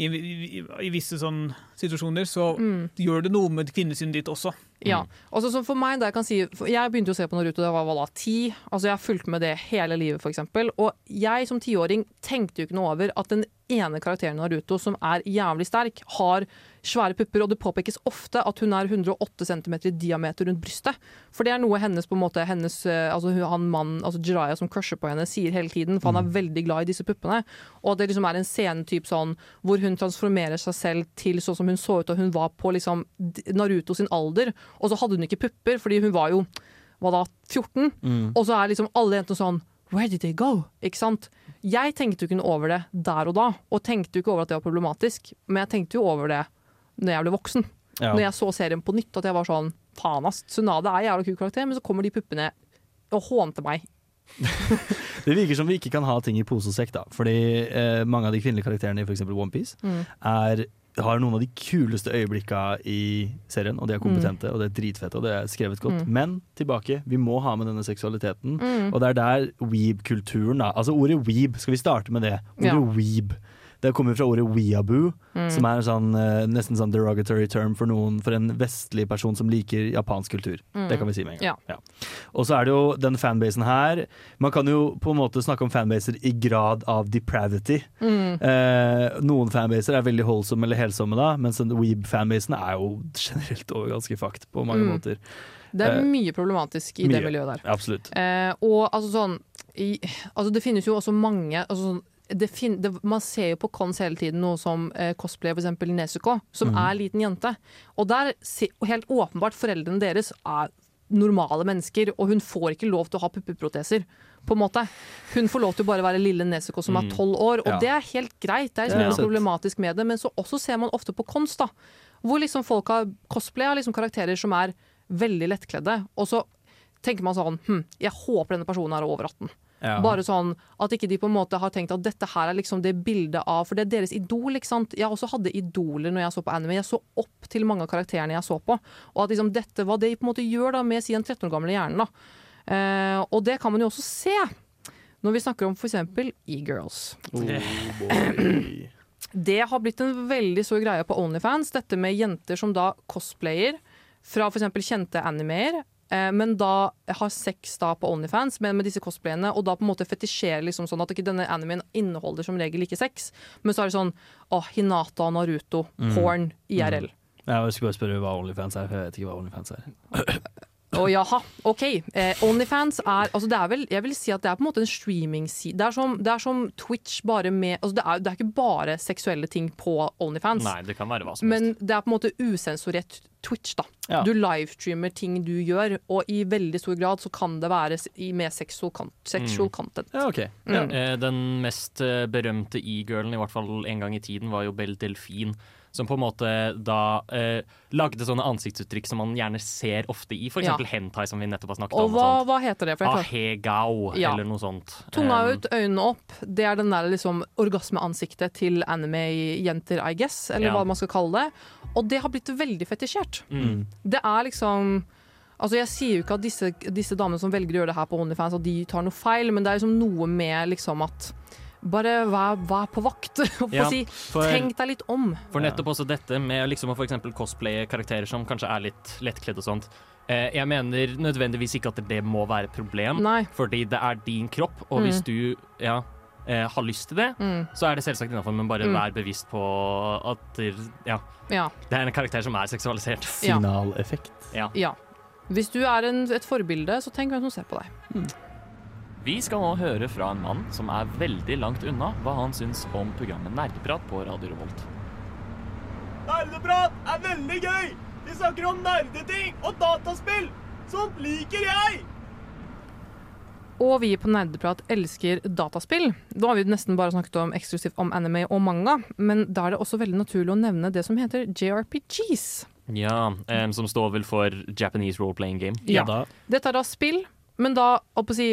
[SPEAKER 6] i, i, i visse sånne situasjoner, så gjør det noe med kvinnesynet ditt også.
[SPEAKER 3] Ja. Altså, så for meg, jeg kan si Jeg begynte å se på Naruto da jeg var hva da, ti. Altså, jeg har fulgt med det hele livet, f.eks. Og jeg som tiåring tenkte jo ikke noe over at den ene karakteren i Naruto som er jævlig sterk, har svære pupper, og det påpekes ofte at hun er 108 cm i diameter rundt brystet. For det er noe hennes på en måte hennes, eh, altså han mannen, altså Jiraiya som crusher på henne, sier hele tiden, for han er veldig glad i disse puppene. Og det liksom er en scenetyp sånn hvor hun transformerer seg selv til sånn som hun så ut da hun var på liksom Naruto sin alder, og så hadde hun ikke pupper, fordi hun var jo hva da, 14,
[SPEAKER 5] Mm.
[SPEAKER 3] og så er liksom alle jentene sånn Where did they go? Ikke sant? Jeg tenkte jo ikke over det der og da, og tenkte jo ikke over at det var problematisk, men jeg tenkte jo over det når jeg ble voksen.
[SPEAKER 5] Ja.
[SPEAKER 3] Når jeg så serien på nytt, at jeg var sånn Faen, ass. Tsunade er jævla kul karakter, men så kommer de puppene og hånte meg.
[SPEAKER 5] Det virker som vi ikke kan ha ting i pose og sekk, da. Fordi eh, mange av de kvinnelige karakterene i f.eks. OnePiece
[SPEAKER 3] Mm.
[SPEAKER 5] er har noen av de kuleste øyeblikka i serien, og de er kompetente,
[SPEAKER 3] Mm.
[SPEAKER 5] og det er dritfette, og det er skrevet godt. Men tilbake, vi må ha med denne seksualiteten,
[SPEAKER 3] Mm.
[SPEAKER 5] og det er der weeb-kulturen, da. Altså ordet weeb, skal vi starte med det? Ordet
[SPEAKER 3] Ja.
[SPEAKER 5] weeb. Det kommer fra ordet weeaboo,
[SPEAKER 3] Mm.
[SPEAKER 5] som er en sånn, eh, nesten sånn derogatory term for noen, for en vestlig person som liker japansk kultur.
[SPEAKER 3] Mm.
[SPEAKER 5] Det kan vi si med en gang.
[SPEAKER 3] Ja.
[SPEAKER 5] Og så er det jo den fanbasen her. Man kan jo på en måte snakke om fanbaser i grad av depravity.
[SPEAKER 3] Mm.
[SPEAKER 5] Eh, noen fanbaser er veldig holdsomme eller helsomme, da, mens weeb-fanbasen er jo generelt over ganske fucked på mange
[SPEAKER 3] Mm.
[SPEAKER 5] måter.
[SPEAKER 3] Det er
[SPEAKER 5] Eh,
[SPEAKER 3] mye problematisk i det miljøet der.
[SPEAKER 5] Absolutt.
[SPEAKER 3] Eh, og altså sånn i, altså Det finnes jo også mange altså sånn, fin, det, Man ser jo på cons hele tiden noe som eh, cosplay, for eksempel Nezuko, som
[SPEAKER 5] mm.
[SPEAKER 3] er liten jente. Og der helt åpenbart foreldrene deres er normale mennesker, og hun får ikke lov til å ha puppeproteser. På en måte. Hun får lov til å bare være lille Nezuko som er
[SPEAKER 5] Mm.
[SPEAKER 3] tolv år, og
[SPEAKER 5] Ja.
[SPEAKER 3] det er helt greit. Det er
[SPEAKER 5] Ja.
[SPEAKER 3] ikke noe problematisk med det, men så også ser man ofte på cons, da. Hvor liksom folk har cosplay av liksom karakterer som er veldig lettkledde, og så tenker man sånn hm, jeg håper denne personen er over 18.
[SPEAKER 5] Ja.
[SPEAKER 3] Bare sånn at ikke de på en måte har tenkt at dette her er liksom det bildet av For det er deres idol, ikke sant. Jeg også hadde idoler når jeg så på anime. Jeg så opp til mange av karakterene jeg så på. Og at liksom dette hva det på en måte gjør da med si en 13 år gamle hjernen. da. Eh, og det kan man jo også se når vi snakker om f.eks. e-girls.
[SPEAKER 5] Oh.
[SPEAKER 3] Det har blitt en veldig stor greie på Onlyfans, dette med jenter som da cosplayer fra f.eks. kjente animeer. Eh, men da har sex da på Onlyfans men med disse cosplayene, og da på en måte fetisjerer liksom sånn at ikke denne animen inneholder som regel ikke sex, men så er det sånn å, Hinata og Naruto,
[SPEAKER 5] Mm.
[SPEAKER 3] porn, IRL.
[SPEAKER 5] Jeg skulle bare spørre hva Onlyfans er, for jeg vet ikke hva Onlyfans er.
[SPEAKER 3] Å jaha, OK. Eh, Onlyfans er altså det er vel, Jeg vil si at det er på en måte en streaming-side. Det, er som- det er som Twitch, bare med altså det, er, det er ikke bare seksuelle ting på Onlyfans.
[SPEAKER 4] Nei, det kan være hva som helst.
[SPEAKER 3] Men det er på en måte usensurert Twitch. da
[SPEAKER 4] Ja.
[SPEAKER 3] Du livestreamer ting du gjør, og i veldig stor grad så kan det være med sexual, sexual
[SPEAKER 4] Mm.
[SPEAKER 3] content.
[SPEAKER 5] Ja, ok.
[SPEAKER 3] Mm.
[SPEAKER 4] Eh, Den mest eh, berømte e-girlen, i hvert fall en gang i tiden, var jo Belle Delfin. Som på en måte da eh, lagde sånne ansiktsuttrykk som man gjerne ser ofte i f.eks.
[SPEAKER 3] Ja.
[SPEAKER 4] hentai, som vi nettopp har snakket
[SPEAKER 3] Og
[SPEAKER 4] om.
[SPEAKER 3] hva,
[SPEAKER 4] og
[SPEAKER 3] hva heter det?
[SPEAKER 4] Ahegao,
[SPEAKER 3] Ja.
[SPEAKER 4] eller noe sånt.
[SPEAKER 3] Tunga
[SPEAKER 4] Um,
[SPEAKER 3] ut, øynene opp. Det er den der liksom orgasmeansiktet til anime-jenter, I guess. Eller
[SPEAKER 4] Ja.
[SPEAKER 3] hva man skal kalle det. Og det har blitt veldig fetisjert.
[SPEAKER 4] Mm.
[SPEAKER 3] Det er liksom Altså Jeg sier jo ikke at disse, disse damene som velger å gjøre det her på OnlyFans, at de tar noe feil, men det er liksom noe med liksom at bare vær, vær på vakt. og
[SPEAKER 4] Ja,
[SPEAKER 3] si,
[SPEAKER 4] for-
[SPEAKER 3] Tenk deg litt om.
[SPEAKER 4] For nettopp også dette med liksom å for eksempel cosplaye karakterer som kanskje er litt lettkledde og sånt. Eh, jeg mener nødvendigvis ikke at det må være et problem,
[SPEAKER 3] Nei.
[SPEAKER 4] fordi det er din kropp, og
[SPEAKER 3] Mm.
[SPEAKER 4] hvis du ja, eh, har lyst til det,
[SPEAKER 3] Mm.
[SPEAKER 4] så er det selvsagt innafor, men bare
[SPEAKER 3] Mm.
[SPEAKER 4] vær bevisst på at det- ja,
[SPEAKER 3] Ja.
[SPEAKER 4] det er en karakter som er seksualisert.
[SPEAKER 3] Finaleffekt
[SPEAKER 5] Signaleffekt.
[SPEAKER 4] Ja.
[SPEAKER 3] ja. Hvis du er en, et forbilde, så tenk hvem som ser på deg.
[SPEAKER 4] Vi skal nå høre fra en mann som er veldig langt unna hva han syns om programmet Nerdeprat på Radio Revolt.
[SPEAKER 13] Nerdeprat er veldig gøy! Vi snakker om nerdeting og dataspill! Sånt liker jeg!
[SPEAKER 3] Og vi på Nerdeprat elsker dataspill. Da har vi nesten bare snakket om eksklusivt om anime og manga, men da er det også veldig naturlig å nevne det som heter JRPGs.
[SPEAKER 4] Ja, um, som står vel for Japanese Role Playing Game.
[SPEAKER 3] Ja. Dette er da spill, men da holdt på å si,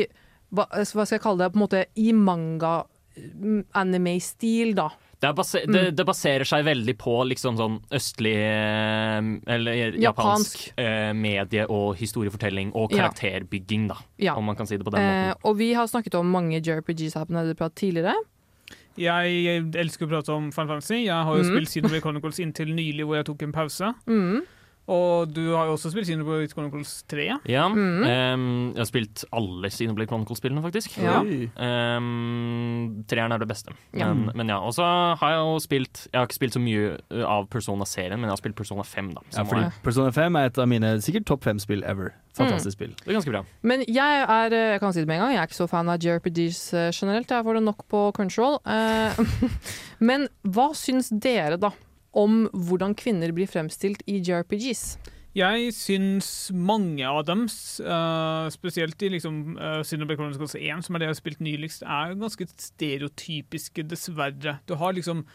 [SPEAKER 3] hva, hva skal jeg kalle det, på en måte i manga-anime-stil, da.
[SPEAKER 4] Det, er base
[SPEAKER 3] Mm.
[SPEAKER 4] det, det baserer seg veldig på liksom sånn østlig eh, Eller japansk, eh, medie- og historiefortelling og
[SPEAKER 3] Ja.
[SPEAKER 4] karakterbygging, da.
[SPEAKER 3] Ja.
[SPEAKER 4] Om man kan si det på den
[SPEAKER 3] Eh,
[SPEAKER 4] måten.
[SPEAKER 3] og vi har snakket om mange JRPGs her på Nederprat tidligere.
[SPEAKER 6] Jeg elsker å prate om Final Fantasy. Jeg har jo
[SPEAKER 3] Mm.
[SPEAKER 6] spilt Xenoblade Chronicles inntil nylig, hvor jeg tok en pause.
[SPEAKER 3] Mm.
[SPEAKER 6] Og du har jo også spilt Xenoblade Chronicles 3.
[SPEAKER 4] Ja,
[SPEAKER 3] Mm.
[SPEAKER 4] um, jeg har spilt alle Xenoblade Chronicles-spillene, faktisk.
[SPEAKER 6] Ja.
[SPEAKER 4] Um, treeren er det beste.
[SPEAKER 3] Ja.
[SPEAKER 4] Men, men ja, Og så har jeg jo spilt Jeg har ikke spilt så mye av Persona-serien, men jeg har spilt Persona 5, da.
[SPEAKER 5] Ja, fordi Persona 5 er et av mine sikkert topp fem spill ever. Fantastisk spill.
[SPEAKER 4] Det er ganske bra.
[SPEAKER 3] Men jeg er jeg kan si det med en gang, jeg er ikke så fan av JRPGs generelt. Jeg får det nok på. Eh, men hva syns dere, da, om hvordan kvinner blir fremstilt i JRPGs?
[SPEAKER 6] Jeg syns mange av dem, eh, spesielt i liksom, uh, Chronicles 1, som er det jeg har spilt nyligst, er ganske stereotypiske, dessverre. Du har liksom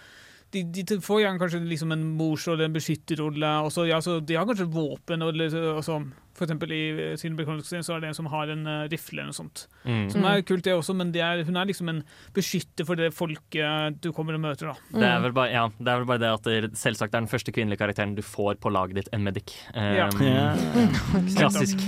[SPEAKER 6] de, de får gjerne kanskje liksom en morsrolle, en beskytterrolle. og Ja, de har kanskje våpen. Og, og så, for eksempel i sin Chronicles 1 så er det en som har en eh, rifle eller noe sånt.
[SPEAKER 4] Mm.
[SPEAKER 6] Som er kult, det også, men det er, hun er liksom en beskytter for det folket du kommer og møter. da.
[SPEAKER 4] Det er, vel bare, ja, det er vel bare det at det selvsagt er den første kvinnelige karakteren du får på laget ditt, en medic. Um,
[SPEAKER 6] Ja.
[SPEAKER 5] Ja.
[SPEAKER 4] Klassisk.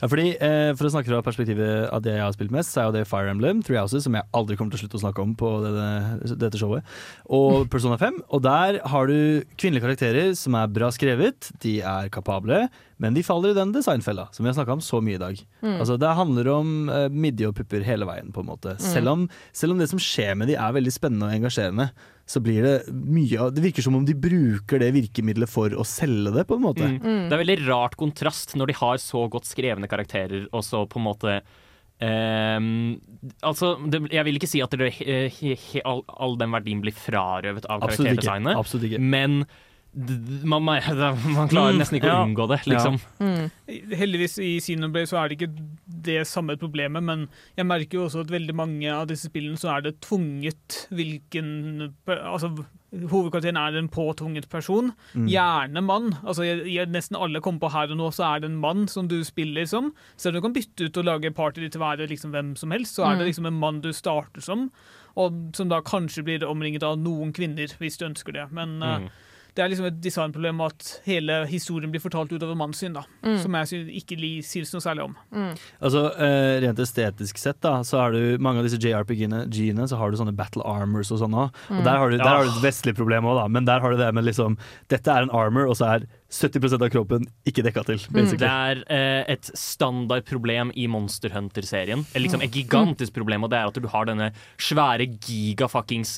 [SPEAKER 5] Ja, fordi, eh, For å snakke fra perspektivet av det jeg har spilt mest, så er jo det Fire Emblem, Three Houses, som jeg aldri kommer til å slutte å snakke om på denne, dette showet, og Persona 5. Og der har du kvinnelige karakterer som er bra skrevet, de er kapable, men de faller i den designfella som vi har snakka om så mye i dag.
[SPEAKER 14] Mm.
[SPEAKER 5] Altså Det handler om uh, midje og pupper hele veien, på en måte. Selv, om, selv om det som skjer med de er veldig spennende og engasjerende, så blir det mye av Det virker som om de bruker det virkemidlet for å selge det, på en måte.
[SPEAKER 4] Mm. Det er veldig rart kontrast når de har så godt skrevne karakterer, og så på en måte Um, altså, det, Jeg vil ikke si at det, he, he, he, all, all den verdien blir frarøvet av
[SPEAKER 5] Absolutt ikke.
[SPEAKER 4] karakterdesignet,
[SPEAKER 5] Absolutt ikke.
[SPEAKER 4] men man, man man klarer
[SPEAKER 6] Mm,
[SPEAKER 4] nesten ikke å
[SPEAKER 6] ja.
[SPEAKER 4] unngå det, liksom.
[SPEAKER 6] Heldigvis i Xenoblade så er det ikke det samme problemet, men jeg merker jo også at veldig mange av disse spillene så er det tvunget hvilken Altså hovedkarakteren er en påtvunget person.
[SPEAKER 14] Mm.
[SPEAKER 6] Gjerne mann. Altså jeg, jeg, Nesten alle kommer på her og nå, så er det en mann som du spiller som. Selv om du kan bytte ut og lage party til å være liksom hvem som helst, så er
[SPEAKER 14] Mm.
[SPEAKER 6] det liksom en mann du starter som, og som da kanskje blir omringet av noen kvinner, hvis du ønsker det. Men eh,
[SPEAKER 14] Mm.
[SPEAKER 6] Det er liksom et designproblem at hele historien blir fortalt utover mannens syn, da.
[SPEAKER 5] Mm.
[SPEAKER 6] Som jeg ikke sier synes noe særlig om.
[SPEAKER 5] Altså, uh, Rent estetisk sett, da, så har du mange av disse JRPG-ene så har du sånne battle armors og sånn òg. Og
[SPEAKER 14] Mm.
[SPEAKER 5] der har, du, der
[SPEAKER 14] Ja.
[SPEAKER 5] har du et vestlig problem òg, da, men der har du det med liksom Dette er en armor, og så er 70% av kroppen ikke dekka til.
[SPEAKER 3] Mm.
[SPEAKER 4] Det er eh, et standardproblem i Monster Hunter-serien. Eller liksom et gigantisk problem, og det er at du har denne svære gigafuckings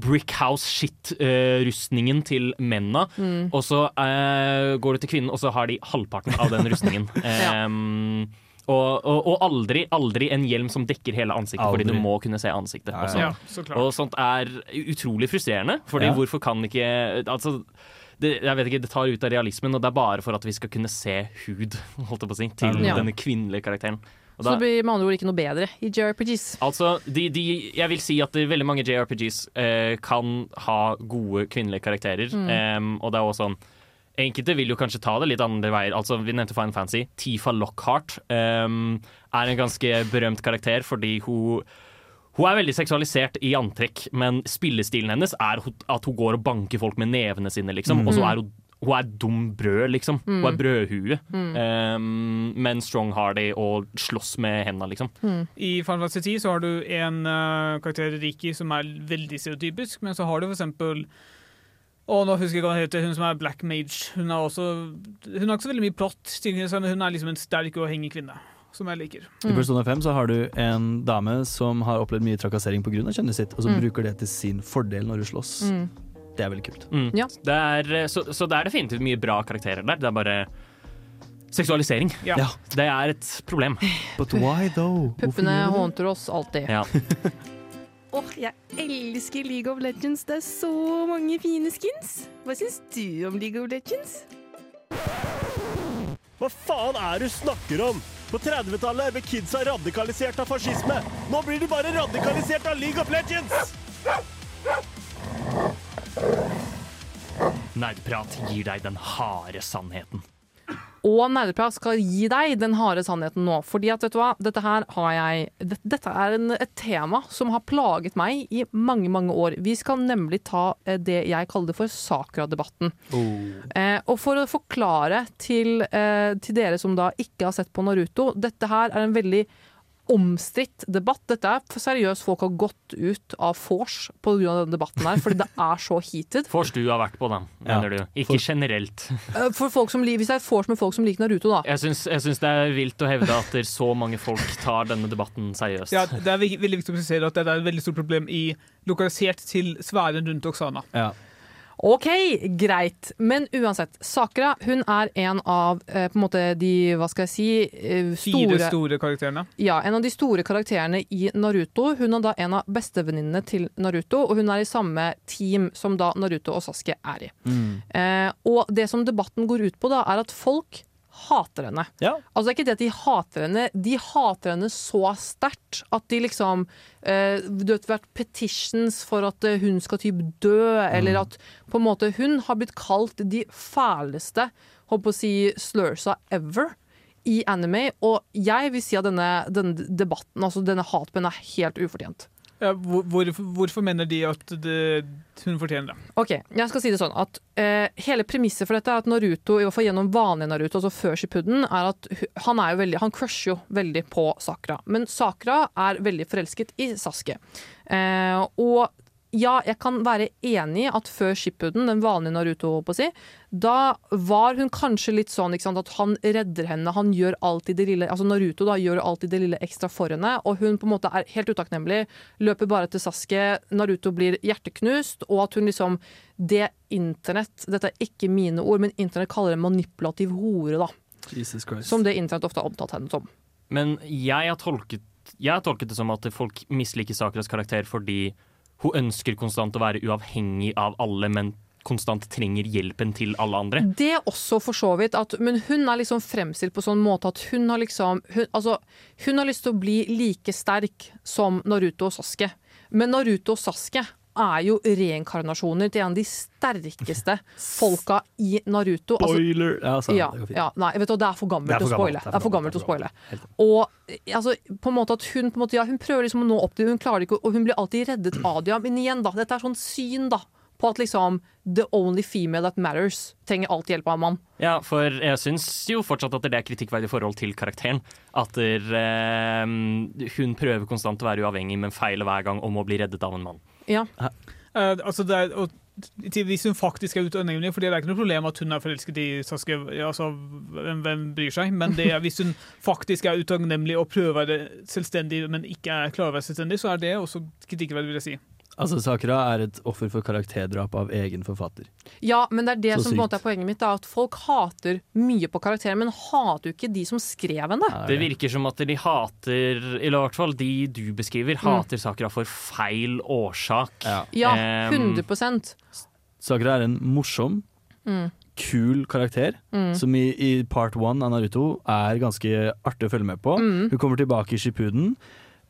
[SPEAKER 4] Brickhouse-shit-rustningen til mennene.
[SPEAKER 3] Mm.
[SPEAKER 4] og så eh, går du til kvinnen, og så har de halvparten av den rustningen.
[SPEAKER 3] Ja.
[SPEAKER 4] um, og, og, og aldri, aldri en hjelm som dekker hele ansiktet, fordi du må kunne se ansiktet.
[SPEAKER 5] Ja, ja,
[SPEAKER 6] ja. så.
[SPEAKER 4] Og sånt er utrolig frustrerende, Fordi
[SPEAKER 5] Ja.
[SPEAKER 4] hvorfor kan ikke Altså det, jeg vet ikke, det tar ut av realismen, og det er bare for at vi skal kunne se hud holdt jeg på å si, til
[SPEAKER 3] Ja.
[SPEAKER 4] denne kvinnelige karakteren. Og
[SPEAKER 3] Så
[SPEAKER 4] da,
[SPEAKER 3] det blir med andre ord ikke noe bedre i JRPGs.
[SPEAKER 4] altså, de, de, jeg vil si at veldig mange JRPGs eh, kan ha gode kvinnelige karakterer.
[SPEAKER 3] Mm.
[SPEAKER 4] eh, og det er også sånn Enkelte vil jo kanskje ta det litt andre veier. Altså, Vi nevnte Fine Fancy. Tifa Lockhart em, er en ganske berømt karakter fordi hun hun er veldig seksualisert i antrekk, men spillestilen hennes er at hun går og banker folk med nevene sine, liksom. Og så er hun, hun er dum brød, liksom. Hun er brødhue. Um, men strong-hardy og slåss med hendene, liksom.
[SPEAKER 6] I Final Fantasy 10 så har du en uh, karakter, Riki, som er veldig stereotypisk, men så har du for eksempel å, nå husker jeg hva hun heter, hun som er Black Mage. Hun, er også, hun har ikke så veldig mye plott, men hun er liksom en sterk og hengig kvinne, som jeg liker.
[SPEAKER 5] I Persona 5 så har du en dame som har opplevd mye trakassering pga. kjønnet sitt, og som
[SPEAKER 3] Mm.
[SPEAKER 5] bruker det til sin fordel når hun slåss.
[SPEAKER 3] Mm.
[SPEAKER 5] Det er veldig kult.
[SPEAKER 4] Mm.
[SPEAKER 3] Ja.
[SPEAKER 4] Det er, så, så det er definitivt mye bra karakterer der. Det er bare seksualisering.
[SPEAKER 6] Ja.
[SPEAKER 5] Ja.
[SPEAKER 4] Det er et problem.
[SPEAKER 5] But why though?
[SPEAKER 3] Puppene hånter oss alltid.
[SPEAKER 4] Ja.
[SPEAKER 1] Åh, jeg elsker League of Legends. Det er så mange fine skins. Hva syns du om League of Legends?
[SPEAKER 13] Hva faen er det du snakker om? På 30-tallet ble kidsa radikalisert av fascisme. Nå blir de bare radikalisert av League of Legends!
[SPEAKER 4] Nerdprat gir deg den harde sannheten.
[SPEAKER 3] Og Nerdeprat skal gi deg den harde sannheten nå. Fordi at, vet du hva, dette her har jeg det- Dette er en, et tema som har plaget meg i mange, mange år. Vi skal nemlig ta eh, det jeg kaller for Sakra-debatten. Eh, og for å forklare til, eh, til dere som da ikke har sett på Naruto, dette her er en veldig omstridt debatt. Dette er for seriøst folk har gått ut av vors pga. denne debatten her, fordi det er så heated.
[SPEAKER 4] Fors du har vært på den,
[SPEAKER 5] Ja.
[SPEAKER 4] mener du? Ikke generelt.
[SPEAKER 3] Eh, For folk som, hvis det er vors med folk som liker Naruto, da.
[SPEAKER 4] Jeg syns, jeg syns det er vilt å hevde at så mange folk tar denne debatten seriøst.
[SPEAKER 6] Ja, det er veldig viktig å presisere at det er et veldig stort problem i, lokalisert til sfæren rundt Oksana.
[SPEAKER 5] Ja.
[SPEAKER 3] OK, greit. Men uansett. Sakra hun er en av eh, på en måte de, hva skal jeg si, store
[SPEAKER 6] Fire
[SPEAKER 3] store
[SPEAKER 6] store karakterene.
[SPEAKER 3] Ja, en av de store karakterene i Naruto. Hun er da en av bestevenninnene til Naruto, og hun er i samme team som da Naruto og Sasuke er i.
[SPEAKER 5] Mm.
[SPEAKER 3] Eh, og det som debatten går ut på, da, er at folk hater henne.
[SPEAKER 5] Ja.
[SPEAKER 3] Altså det er ikke det at de hater henne, de hater henne så sterkt at de liksom eh, Du vet, vært petitions for at eh, hun skal typ dø, eller at på en måte hun har blitt kalt de fæleste, holdt på å si, slursa ever. I anime, og jeg vil si at denne, denne debatten, altså denne hatpen, er helt ufortjent.
[SPEAKER 6] Ja, hvor, hvorfor, mener de at det, hun fortjener det?
[SPEAKER 3] Ok, jeg skal si det sånn at uh, Hele premisset for dette er at Naruto, i hvert fall gjennom vanlig Naruto, altså før Shippuden, er at han er jo veldig Han crusher jo veldig på Sakura. Men Sakura er veldig forelsket i Sasuke. Uh, og ja, jeg kan være enig i at før Shippuden, den vanlige Naruto, på å si, da var hun kanskje litt sånn ikke sant, at han redder henne. Han gjør alltid det lille altså Naruto da gjør alltid det lille ekstra for henne, og hun på en måte er helt utakknemlig. Løper bare til Sasuke. Naruto blir hjerteknust, og at hun liksom Det internett Dette er ikke mine ord, men internett kaller det manipulativ hore, da.
[SPEAKER 5] Jesus
[SPEAKER 3] Som det internett ofte har omtalt henne som.
[SPEAKER 4] Men jeg har tolket, jeg har tolket det som at folk misliker Sakuras karakter fordi hun ønsker konstant å være uavhengig av alle, men konstant trenger hjelpen til alle andre.
[SPEAKER 3] Det er også for så vidt at Men hun er liksom fremstilt på sånn måte at hun har liksom hun, Altså, hun har lyst til å bli like sterk som Naruto og Sasuke. Men Naruto og Sasuke er jo reinkarnasjoner til en av de sterkeste folka i Naruto. Altså,
[SPEAKER 5] Spoiler! Ja, altså,
[SPEAKER 3] ja,
[SPEAKER 5] det går
[SPEAKER 3] ja, nei, vet du, det er for gammelt å spoile. Det er for gammelt å spoile. Og altså, på en måte at hun, på en måte, ja, hun prøver liksom å nå opp til Hun klarer ikke, og hun blir alltid reddet av det. Men igjen, da. Dette er sånn syn, da. På at liksom the only female that matters trenger alltid hjelp av en mann.
[SPEAKER 4] Ja, for jeg syns jo fortsatt at det er kritikkverdig i forhold til karakteren. At der, eh, hun prøver konstant å være uavhengig, men feiler hver gang om å bli reddet av en mann.
[SPEAKER 3] Ja.
[SPEAKER 6] Uh, altså det er, og til hvis hun faktisk er utakknemlig, for det er ikke noe problem at hun er forelsket i Saske, altså hvem, hvem bryr seg, men er hvis hun faktisk er utakknemlig og prøver å være selvstendig, men ikke er klar over å være selvstendig, så er det også kritikkverdig, vil jeg si.
[SPEAKER 5] Altså, Sakra er et offer for karakterdrap av egen forfatter.
[SPEAKER 3] Ja, men det er det
[SPEAKER 5] Så
[SPEAKER 3] som på en måte er poenget mitt. Da, at folk hater mye på karakteren, men hater jo ikke de som skrev henne.
[SPEAKER 4] Det virker som at de hater, eller i hvert fall de du beskriver, hater Sakra for feil årsak.
[SPEAKER 3] Ja,
[SPEAKER 4] ja
[SPEAKER 3] 100
[SPEAKER 5] Sakra er en morsom,
[SPEAKER 3] Mm.
[SPEAKER 5] kul karakter,
[SPEAKER 3] Mm.
[SPEAKER 5] som i, i part one av Naruto er ganske artig å følge med på.
[SPEAKER 3] Mm.
[SPEAKER 5] Hun kommer tilbake i Shippuden.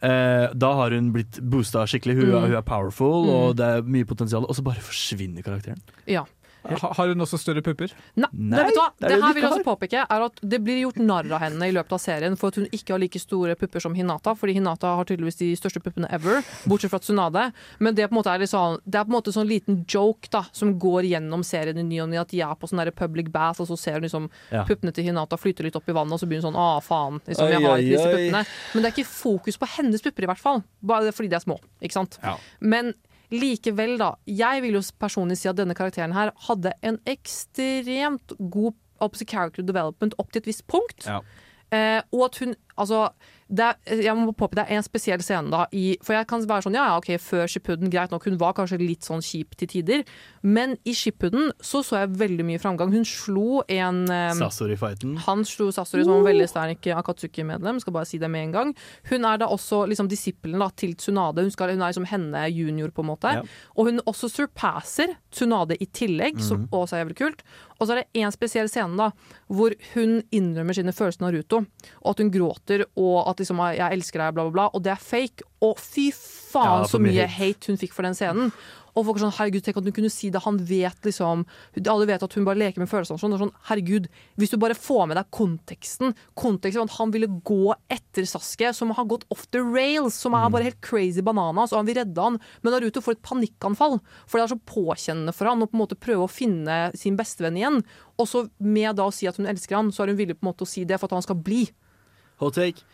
[SPEAKER 5] Eh, da har hun blitt boosta skikkelig. Hun,
[SPEAKER 3] Mm.
[SPEAKER 5] hun er powerful,
[SPEAKER 3] Mm.
[SPEAKER 5] og det er mye potensial. Og så bare forsvinner karakteren.
[SPEAKER 3] Ja.
[SPEAKER 6] Ha- Har hun også større pupper?
[SPEAKER 3] Nei,
[SPEAKER 5] Nei,
[SPEAKER 3] det, vet du hva?
[SPEAKER 5] det
[SPEAKER 3] det her vil jeg også påpeke er at Det blir gjort narr av henne i løpet av serien for at hun ikke har like store pupper som Hinata. Fordi Hinata har tydeligvis de største puppene ever, bortsett fra Tsunade. Men det er på en måte, er litt sånn, det er på en måte sånn liten joke da som går gjennom serien i ny og ny, At de er på sånn public bath, og så ser hun liksom
[SPEAKER 5] Ja.
[SPEAKER 3] puppene til Hinata flyte litt opp i vannet, og så begynner hun sånn ah, faen. Liksom, jeg har ikke disse puppene. Men det er ikke fokus på hennes pupper, i hvert fall. Bare fordi de er små. Ikke sant?
[SPEAKER 5] Ja.
[SPEAKER 3] Men likevel, da. Jeg vil jo personlig si at denne karakteren her hadde en ekstremt god character development opp til et visst punkt.
[SPEAKER 5] Ja.
[SPEAKER 3] Eh, og at hun Altså, det er, jeg må påpeke det er en spesiell scene da i For jeg kan være sånn, ja ja, ok, før Shippuden, greit nok, hun var kanskje litt sånn kjip til tider. Men i Shippuden så så jeg veldig mye framgang. Hun slo en eh,
[SPEAKER 5] Sasori-fighten.
[SPEAKER 3] han slo Sasori som en veldig sterk Akatsuki-medlem, skal bare si det med en gang. Hun er da også liksom disippelen da, til Tsunade. Hun, skal, hun er liksom henne junior, på en måte.
[SPEAKER 5] Ja.
[SPEAKER 3] Og hun også surpasser Tsunade i tillegg, som
[SPEAKER 5] Mhm.
[SPEAKER 3] også er jævlig kult. Og så er det én spesiell scene da, hvor hun innrømmer sine følelser til Naruto. Og at hun gråter, og at liksom 'jeg elsker deg', bla, bla, bla. Og det er fake. Og fy faen
[SPEAKER 5] Ja,
[SPEAKER 3] så
[SPEAKER 5] mye hate.
[SPEAKER 3] hun fikk for den scenen. Og folk er sånn, herregud, tenk at hun kunne si det. Han vet liksom Alle vet at hun bare leker med følelsene. Sånn. Sånn, herregud, Hvis du bare får med deg konteksten Konteksten at han ville gå etter Saske som har gått off the rails, som er bare helt crazy bananas, og han vil redde han. Men Naruto får et panikkanfall, for det er så påkjennende for han å på en måte prøve å finne sin bestevenn igjen. Og så med da å si at hun elsker han, så er hun villig på en måte å si det for at han skal bli.
[SPEAKER 5] Hot take.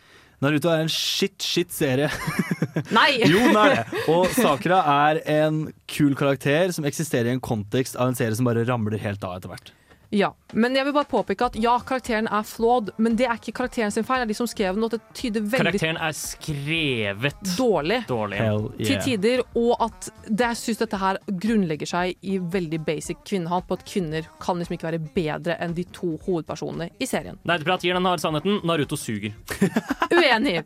[SPEAKER 5] Naruto er en shit, shit serie.
[SPEAKER 3] Nei!
[SPEAKER 5] jo, den er det. Og Sakura er en kul karakter som eksisterer i en kontekst av en serie som bare ramler helt av etter hvert.
[SPEAKER 3] Ja, men jeg vil bare påpeke at ja, karakteren er flawed, men det er ikke karakteren sin feil. Det er de som skrev den, og det tyder veldig
[SPEAKER 4] Karakteren er skrevet
[SPEAKER 3] dårlig.
[SPEAKER 4] dårlig.
[SPEAKER 3] til tider, og at det, jeg synes dette her grunnlegger seg i veldig basic kvinnehat på at kvinner kan liksom ikke være bedre enn de to hovedpersonene i serien.
[SPEAKER 4] Nerdeprat gir den harde sannheten. Naruto suger.
[SPEAKER 3] Uenig!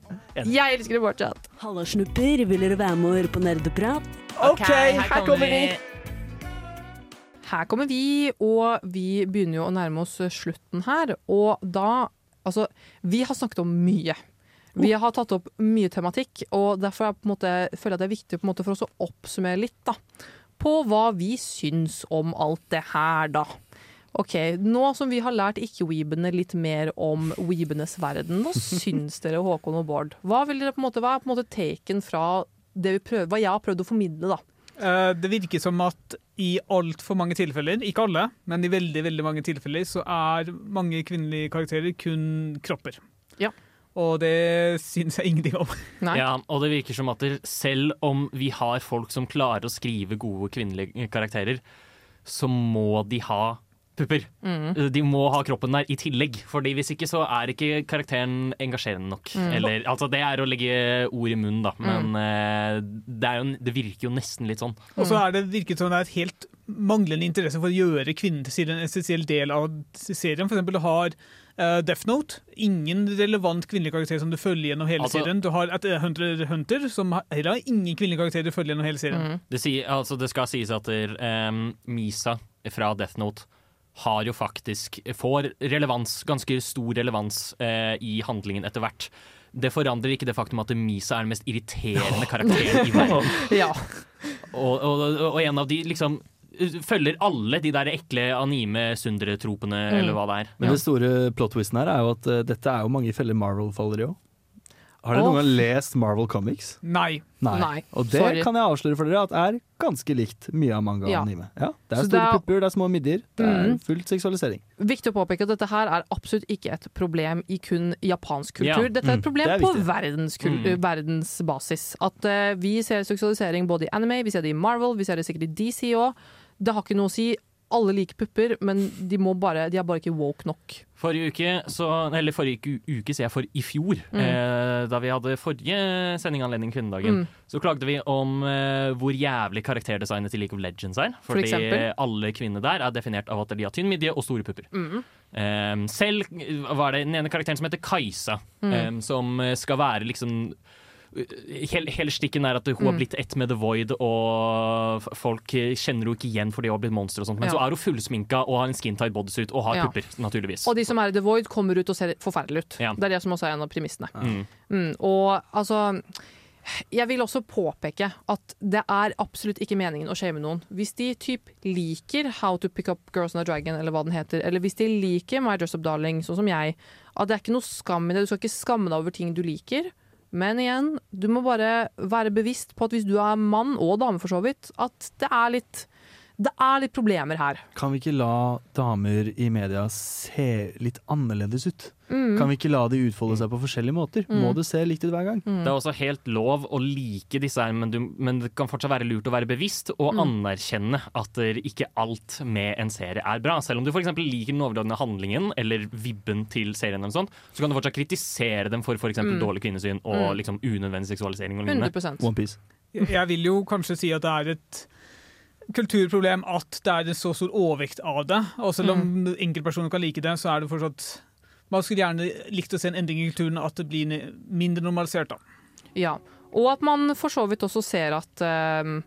[SPEAKER 3] Jeg elsker det fortsatt.
[SPEAKER 14] Halla, snupper. Vil dere være med og høre på nerdeprat?
[SPEAKER 3] Ok, her kommer vi. Her kommer vi, og vi begynner jo å nærme oss slutten her. Og da Altså, vi har snakket om mye. Vi har tatt opp mye tematikk, og derfor er jeg på en måte, føler jeg det er viktig på en måte for oss å oppsummere litt da, på hva vi syns om alt det her, da. Ok, Nå som vi har lært ikke-weebene litt mer om weebenes verden, hva syns dere, Håkon og Bård? Hva, vil dere på en måte, hva er på en måte taken fra det vi prøver, hva jeg har prøvd å formidle? da?
[SPEAKER 6] Eh, Det virker som at i altfor mange tilfeller, ikke alle, men i veldig veldig mange tilfeller, så er mange kvinnelige karakterer kun kropper.
[SPEAKER 3] Ja.
[SPEAKER 6] Og det syns jeg ingenting om.
[SPEAKER 4] Ja, og det virker som at selv om vi har folk som klarer å skrive gode kvinnelige karakterer, så må de ha pupper.
[SPEAKER 3] Mm.
[SPEAKER 4] De må ha kroppen der i tillegg, Fordi hvis ikke så er ikke karakteren engasjerende nok.
[SPEAKER 3] Mm.
[SPEAKER 4] Eller, altså Det er å legge ord i munnen, da, men
[SPEAKER 6] Mm.
[SPEAKER 4] eh, det, er jo, det virker jo nesten litt sånn.
[SPEAKER 6] Og så er det virket som det er et helt manglende interesse for å gjøre kvinnen til en essensiell del av serien. For eksempel du har uh, Death Note. Ingen relevant kvinnelig karakter som du følger gjennom hele
[SPEAKER 4] Altså-
[SPEAKER 6] serien. Du har et, eh, Hunter Hunter, som har- heller har ingen kvinnelig karakter du følger gjennom hele serien.
[SPEAKER 4] Det, sier, altså, det skal sies at um, Misa fra Death Note har jo faktisk får relevans, ganske stor relevans eh, i handlingen etter hvert. Det forandrer ikke det faktum at Misa er den mest irriterende karakteren i verden.
[SPEAKER 3] Ja.
[SPEAKER 4] Og, og, og en av de liksom følger alle de der ekle anime-sundere-tropene,
[SPEAKER 5] Mm.
[SPEAKER 4] eller hva det er.
[SPEAKER 5] Men det store plot-twisten her er jo at uh, dette er jo mange feller Marvel-faller i òg. Har dere noen gang lest Marvel Comics?
[SPEAKER 6] Nei.
[SPEAKER 3] Nei,
[SPEAKER 5] Og det
[SPEAKER 3] sorry.
[SPEAKER 5] kan jeg avsløre for dere at er ganske likt mye av manga
[SPEAKER 3] Ja.
[SPEAKER 5] og anime. Ja, det er
[SPEAKER 3] Så
[SPEAKER 5] store
[SPEAKER 3] det er-
[SPEAKER 5] pupper, det er små midjer, det er
[SPEAKER 3] Mm.
[SPEAKER 5] fullt seksualisering.
[SPEAKER 3] Viktig å påpeke at dette her er absolutt ikke et problem i kun japansk kultur.
[SPEAKER 5] Ja.
[SPEAKER 3] Dette er et
[SPEAKER 5] Mm,
[SPEAKER 3] problem
[SPEAKER 5] er
[SPEAKER 3] på
[SPEAKER 5] verdens
[SPEAKER 3] verdenskul-
[SPEAKER 5] Mm.
[SPEAKER 3] verdensbasis. At uh, vi ser seksualisering både i anime, vi ser det i Marvel, vi ser det sikkert i DC òg. det har ikke noe å si. Alle liker pupper, men de, må bare, de er bare ikke woke nok.
[SPEAKER 4] Forrige uke, så, eller forrige uke, sier jeg for i fjor,
[SPEAKER 3] Mm.
[SPEAKER 4] eh, da vi hadde forrige sendinganledning Kvinnedagen,
[SPEAKER 3] Mm.
[SPEAKER 4] så klagde vi om eh, hvor jævlig karakterdesignet til League of Legends er. Fordi
[SPEAKER 3] for
[SPEAKER 4] alle kvinner der er definert av at de har tynn midje og store pupper.
[SPEAKER 3] Mm.
[SPEAKER 4] Eh, selv var det den ene karakteren som heter Kajsa,
[SPEAKER 3] Mm.
[SPEAKER 4] eh, som skal være liksom Hele, hele stikken er at hun har
[SPEAKER 3] Mm.
[SPEAKER 4] blitt ett med The Void, og folk kjenner henne ikke igjen fordi hun har blitt monster. og sånt Men
[SPEAKER 3] Ja.
[SPEAKER 4] så er hun fullsminka og har en skintight bodysuit og har
[SPEAKER 3] Ja.
[SPEAKER 4] pupper, naturligvis.
[SPEAKER 3] Og de som er i The Void, kommer ut og ser forferdelig ut.
[SPEAKER 4] Ja.
[SPEAKER 3] Det er det som også er en av premissene.
[SPEAKER 4] Mm.
[SPEAKER 3] Mm, og altså Jeg vil også påpeke at det er absolutt ikke meningen å shame noen. Hvis de typ liker How to Pick Up Girls on a Dragon, eller hva den heter, eller hvis de liker My Dress Up Darling, sånn som jeg, at det er ikke noe skam i det. Du skal ikke skamme deg over ting du liker. Men igjen, du må bare være bevisst på at hvis du er mann, og dame for så vidt, at det er litt det er litt problemer her.
[SPEAKER 5] Kan vi ikke la damer i media se litt annerledes ut?
[SPEAKER 3] Mm.
[SPEAKER 5] Kan vi ikke la de utfolde seg på forskjellige måter?
[SPEAKER 3] Mm.
[SPEAKER 5] Må det se likt ut hver gang?
[SPEAKER 4] Det er også helt lov å like disse her, men, du, men det kan fortsatt være lurt å være bevisst og
[SPEAKER 3] Mm.
[SPEAKER 4] anerkjenne at ikke alt med en serie er bra. Selv om du f.eks. liker den overordnede handlingen eller vibben til serien, eller sånt, så kan du fortsatt kritisere dem for f.eks.
[SPEAKER 3] Mm.
[SPEAKER 4] dårlig kvinnesyn og
[SPEAKER 3] Mm.
[SPEAKER 4] liksom unødvendig seksualisering. og lignende.
[SPEAKER 3] 100%
[SPEAKER 5] One
[SPEAKER 6] Piece. jeg vil jo kanskje si at det er et kulturproblem at det er en så stor overvekt av det. Og selv om
[SPEAKER 3] Mm.
[SPEAKER 6] enkeltpersoner kan like det, så er det fortsatt Man skulle gjerne likt å se en endring i kulturen, at det blir mindre normalisert. da.
[SPEAKER 3] Ja, og at man for så vidt også ser at uh,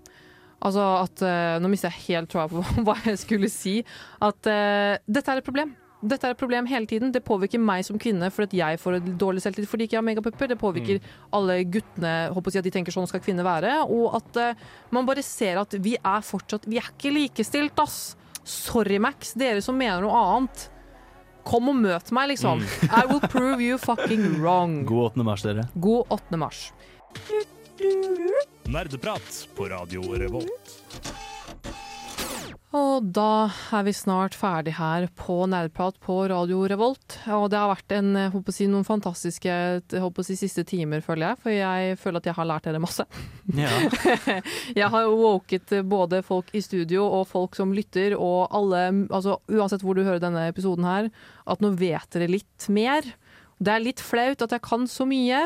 [SPEAKER 3] Altså at eh, Nå mister jeg helt troa på hva jeg skulle si. At uh, dette er et problem. Dette er et problem hele tiden. Det påvirker meg som kvinne fordi jeg får dårlig selvtillit fordi ikke jeg har megapupper. Det påvirker alle guttene håper jeg, at de tenker sånn skal kvinner være. Og at uh, man bare ser at vi er fortsatt Vi er ikke likestilt, ass! Sorry, Max. Dere som mener noe annet. Kom og møt meg, liksom. I will prove you fucking wrong.
[SPEAKER 5] God 8. mars, dere.
[SPEAKER 3] God 8. mars.
[SPEAKER 13] Nerdeprat på Radio Revolt.
[SPEAKER 3] Og da er vi snart ferdig her på Nerdprat på Radio Revolt. Og det har vært en, si, noen fantastiske si, siste timer, føler jeg. For jeg føler at jeg har lært dere masse. jeg har woket både folk i studio og folk som lytter, og alle, altså uansett hvor du hører denne episoden her, at nå vet dere litt mer. Det er litt flaut at jeg kan så mye,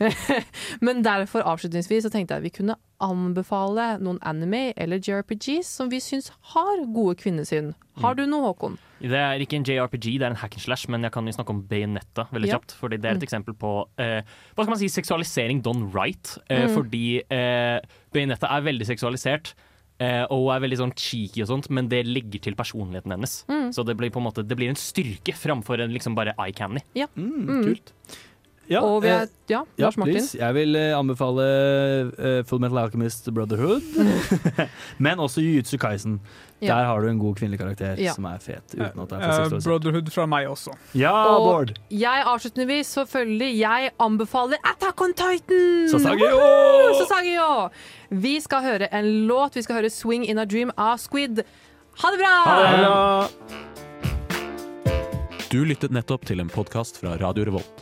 [SPEAKER 3] men derfor avslutningsvis så tenkte jeg at vi kunne anbefale noen anime eller JRPGs som vi syns har gode kvinnesyn. Har du noe, Håkon?
[SPEAKER 4] Det er ikke en JRPG, det er en hack and slash, men jeg kan jo snakke om Bayonetta veldig
[SPEAKER 3] Ja.
[SPEAKER 4] kjapt. Fordi det er et
[SPEAKER 3] Mm.
[SPEAKER 4] eksempel på eh, hva skal man si, seksualisering done right. Eh,
[SPEAKER 3] Mm.
[SPEAKER 4] Fordi eh, Bayonetta er veldig seksualisert. Eh, og hun er veldig sånn cheeky og sånt, men det legger til personligheten hennes.
[SPEAKER 3] Mm.
[SPEAKER 4] Så det blir på en måte Det blir en styrke framfor en liksom bare eye candy.
[SPEAKER 3] Ja.
[SPEAKER 5] Mm, kult. Ja,
[SPEAKER 3] og vi er,
[SPEAKER 5] eh,
[SPEAKER 3] ja,
[SPEAKER 5] Ja,
[SPEAKER 3] Lars Martin.
[SPEAKER 5] please. Jeg vil eh, anbefale eh, Full Metal Alchemist Brotherhood. Men også Jujutsu Kaisen. Der har du en god kvinnelig karakter
[SPEAKER 3] Ja.
[SPEAKER 5] som er fet. Uten at det er for seksualisert.
[SPEAKER 6] Brotherhood fra meg også.
[SPEAKER 5] Ja,
[SPEAKER 3] Og
[SPEAKER 5] Bård!
[SPEAKER 3] jeg avslutningsvis, selvfølgelig, jeg anbefaler Attack on Titan!
[SPEAKER 5] Sasageo!
[SPEAKER 3] Woohoo! jo Vi skal høre en låt. Vi skal høre 'Swing in a Dream' av Squid. Ha det bra!
[SPEAKER 15] Du lyttet nettopp til en podkast fra Radio Revolt.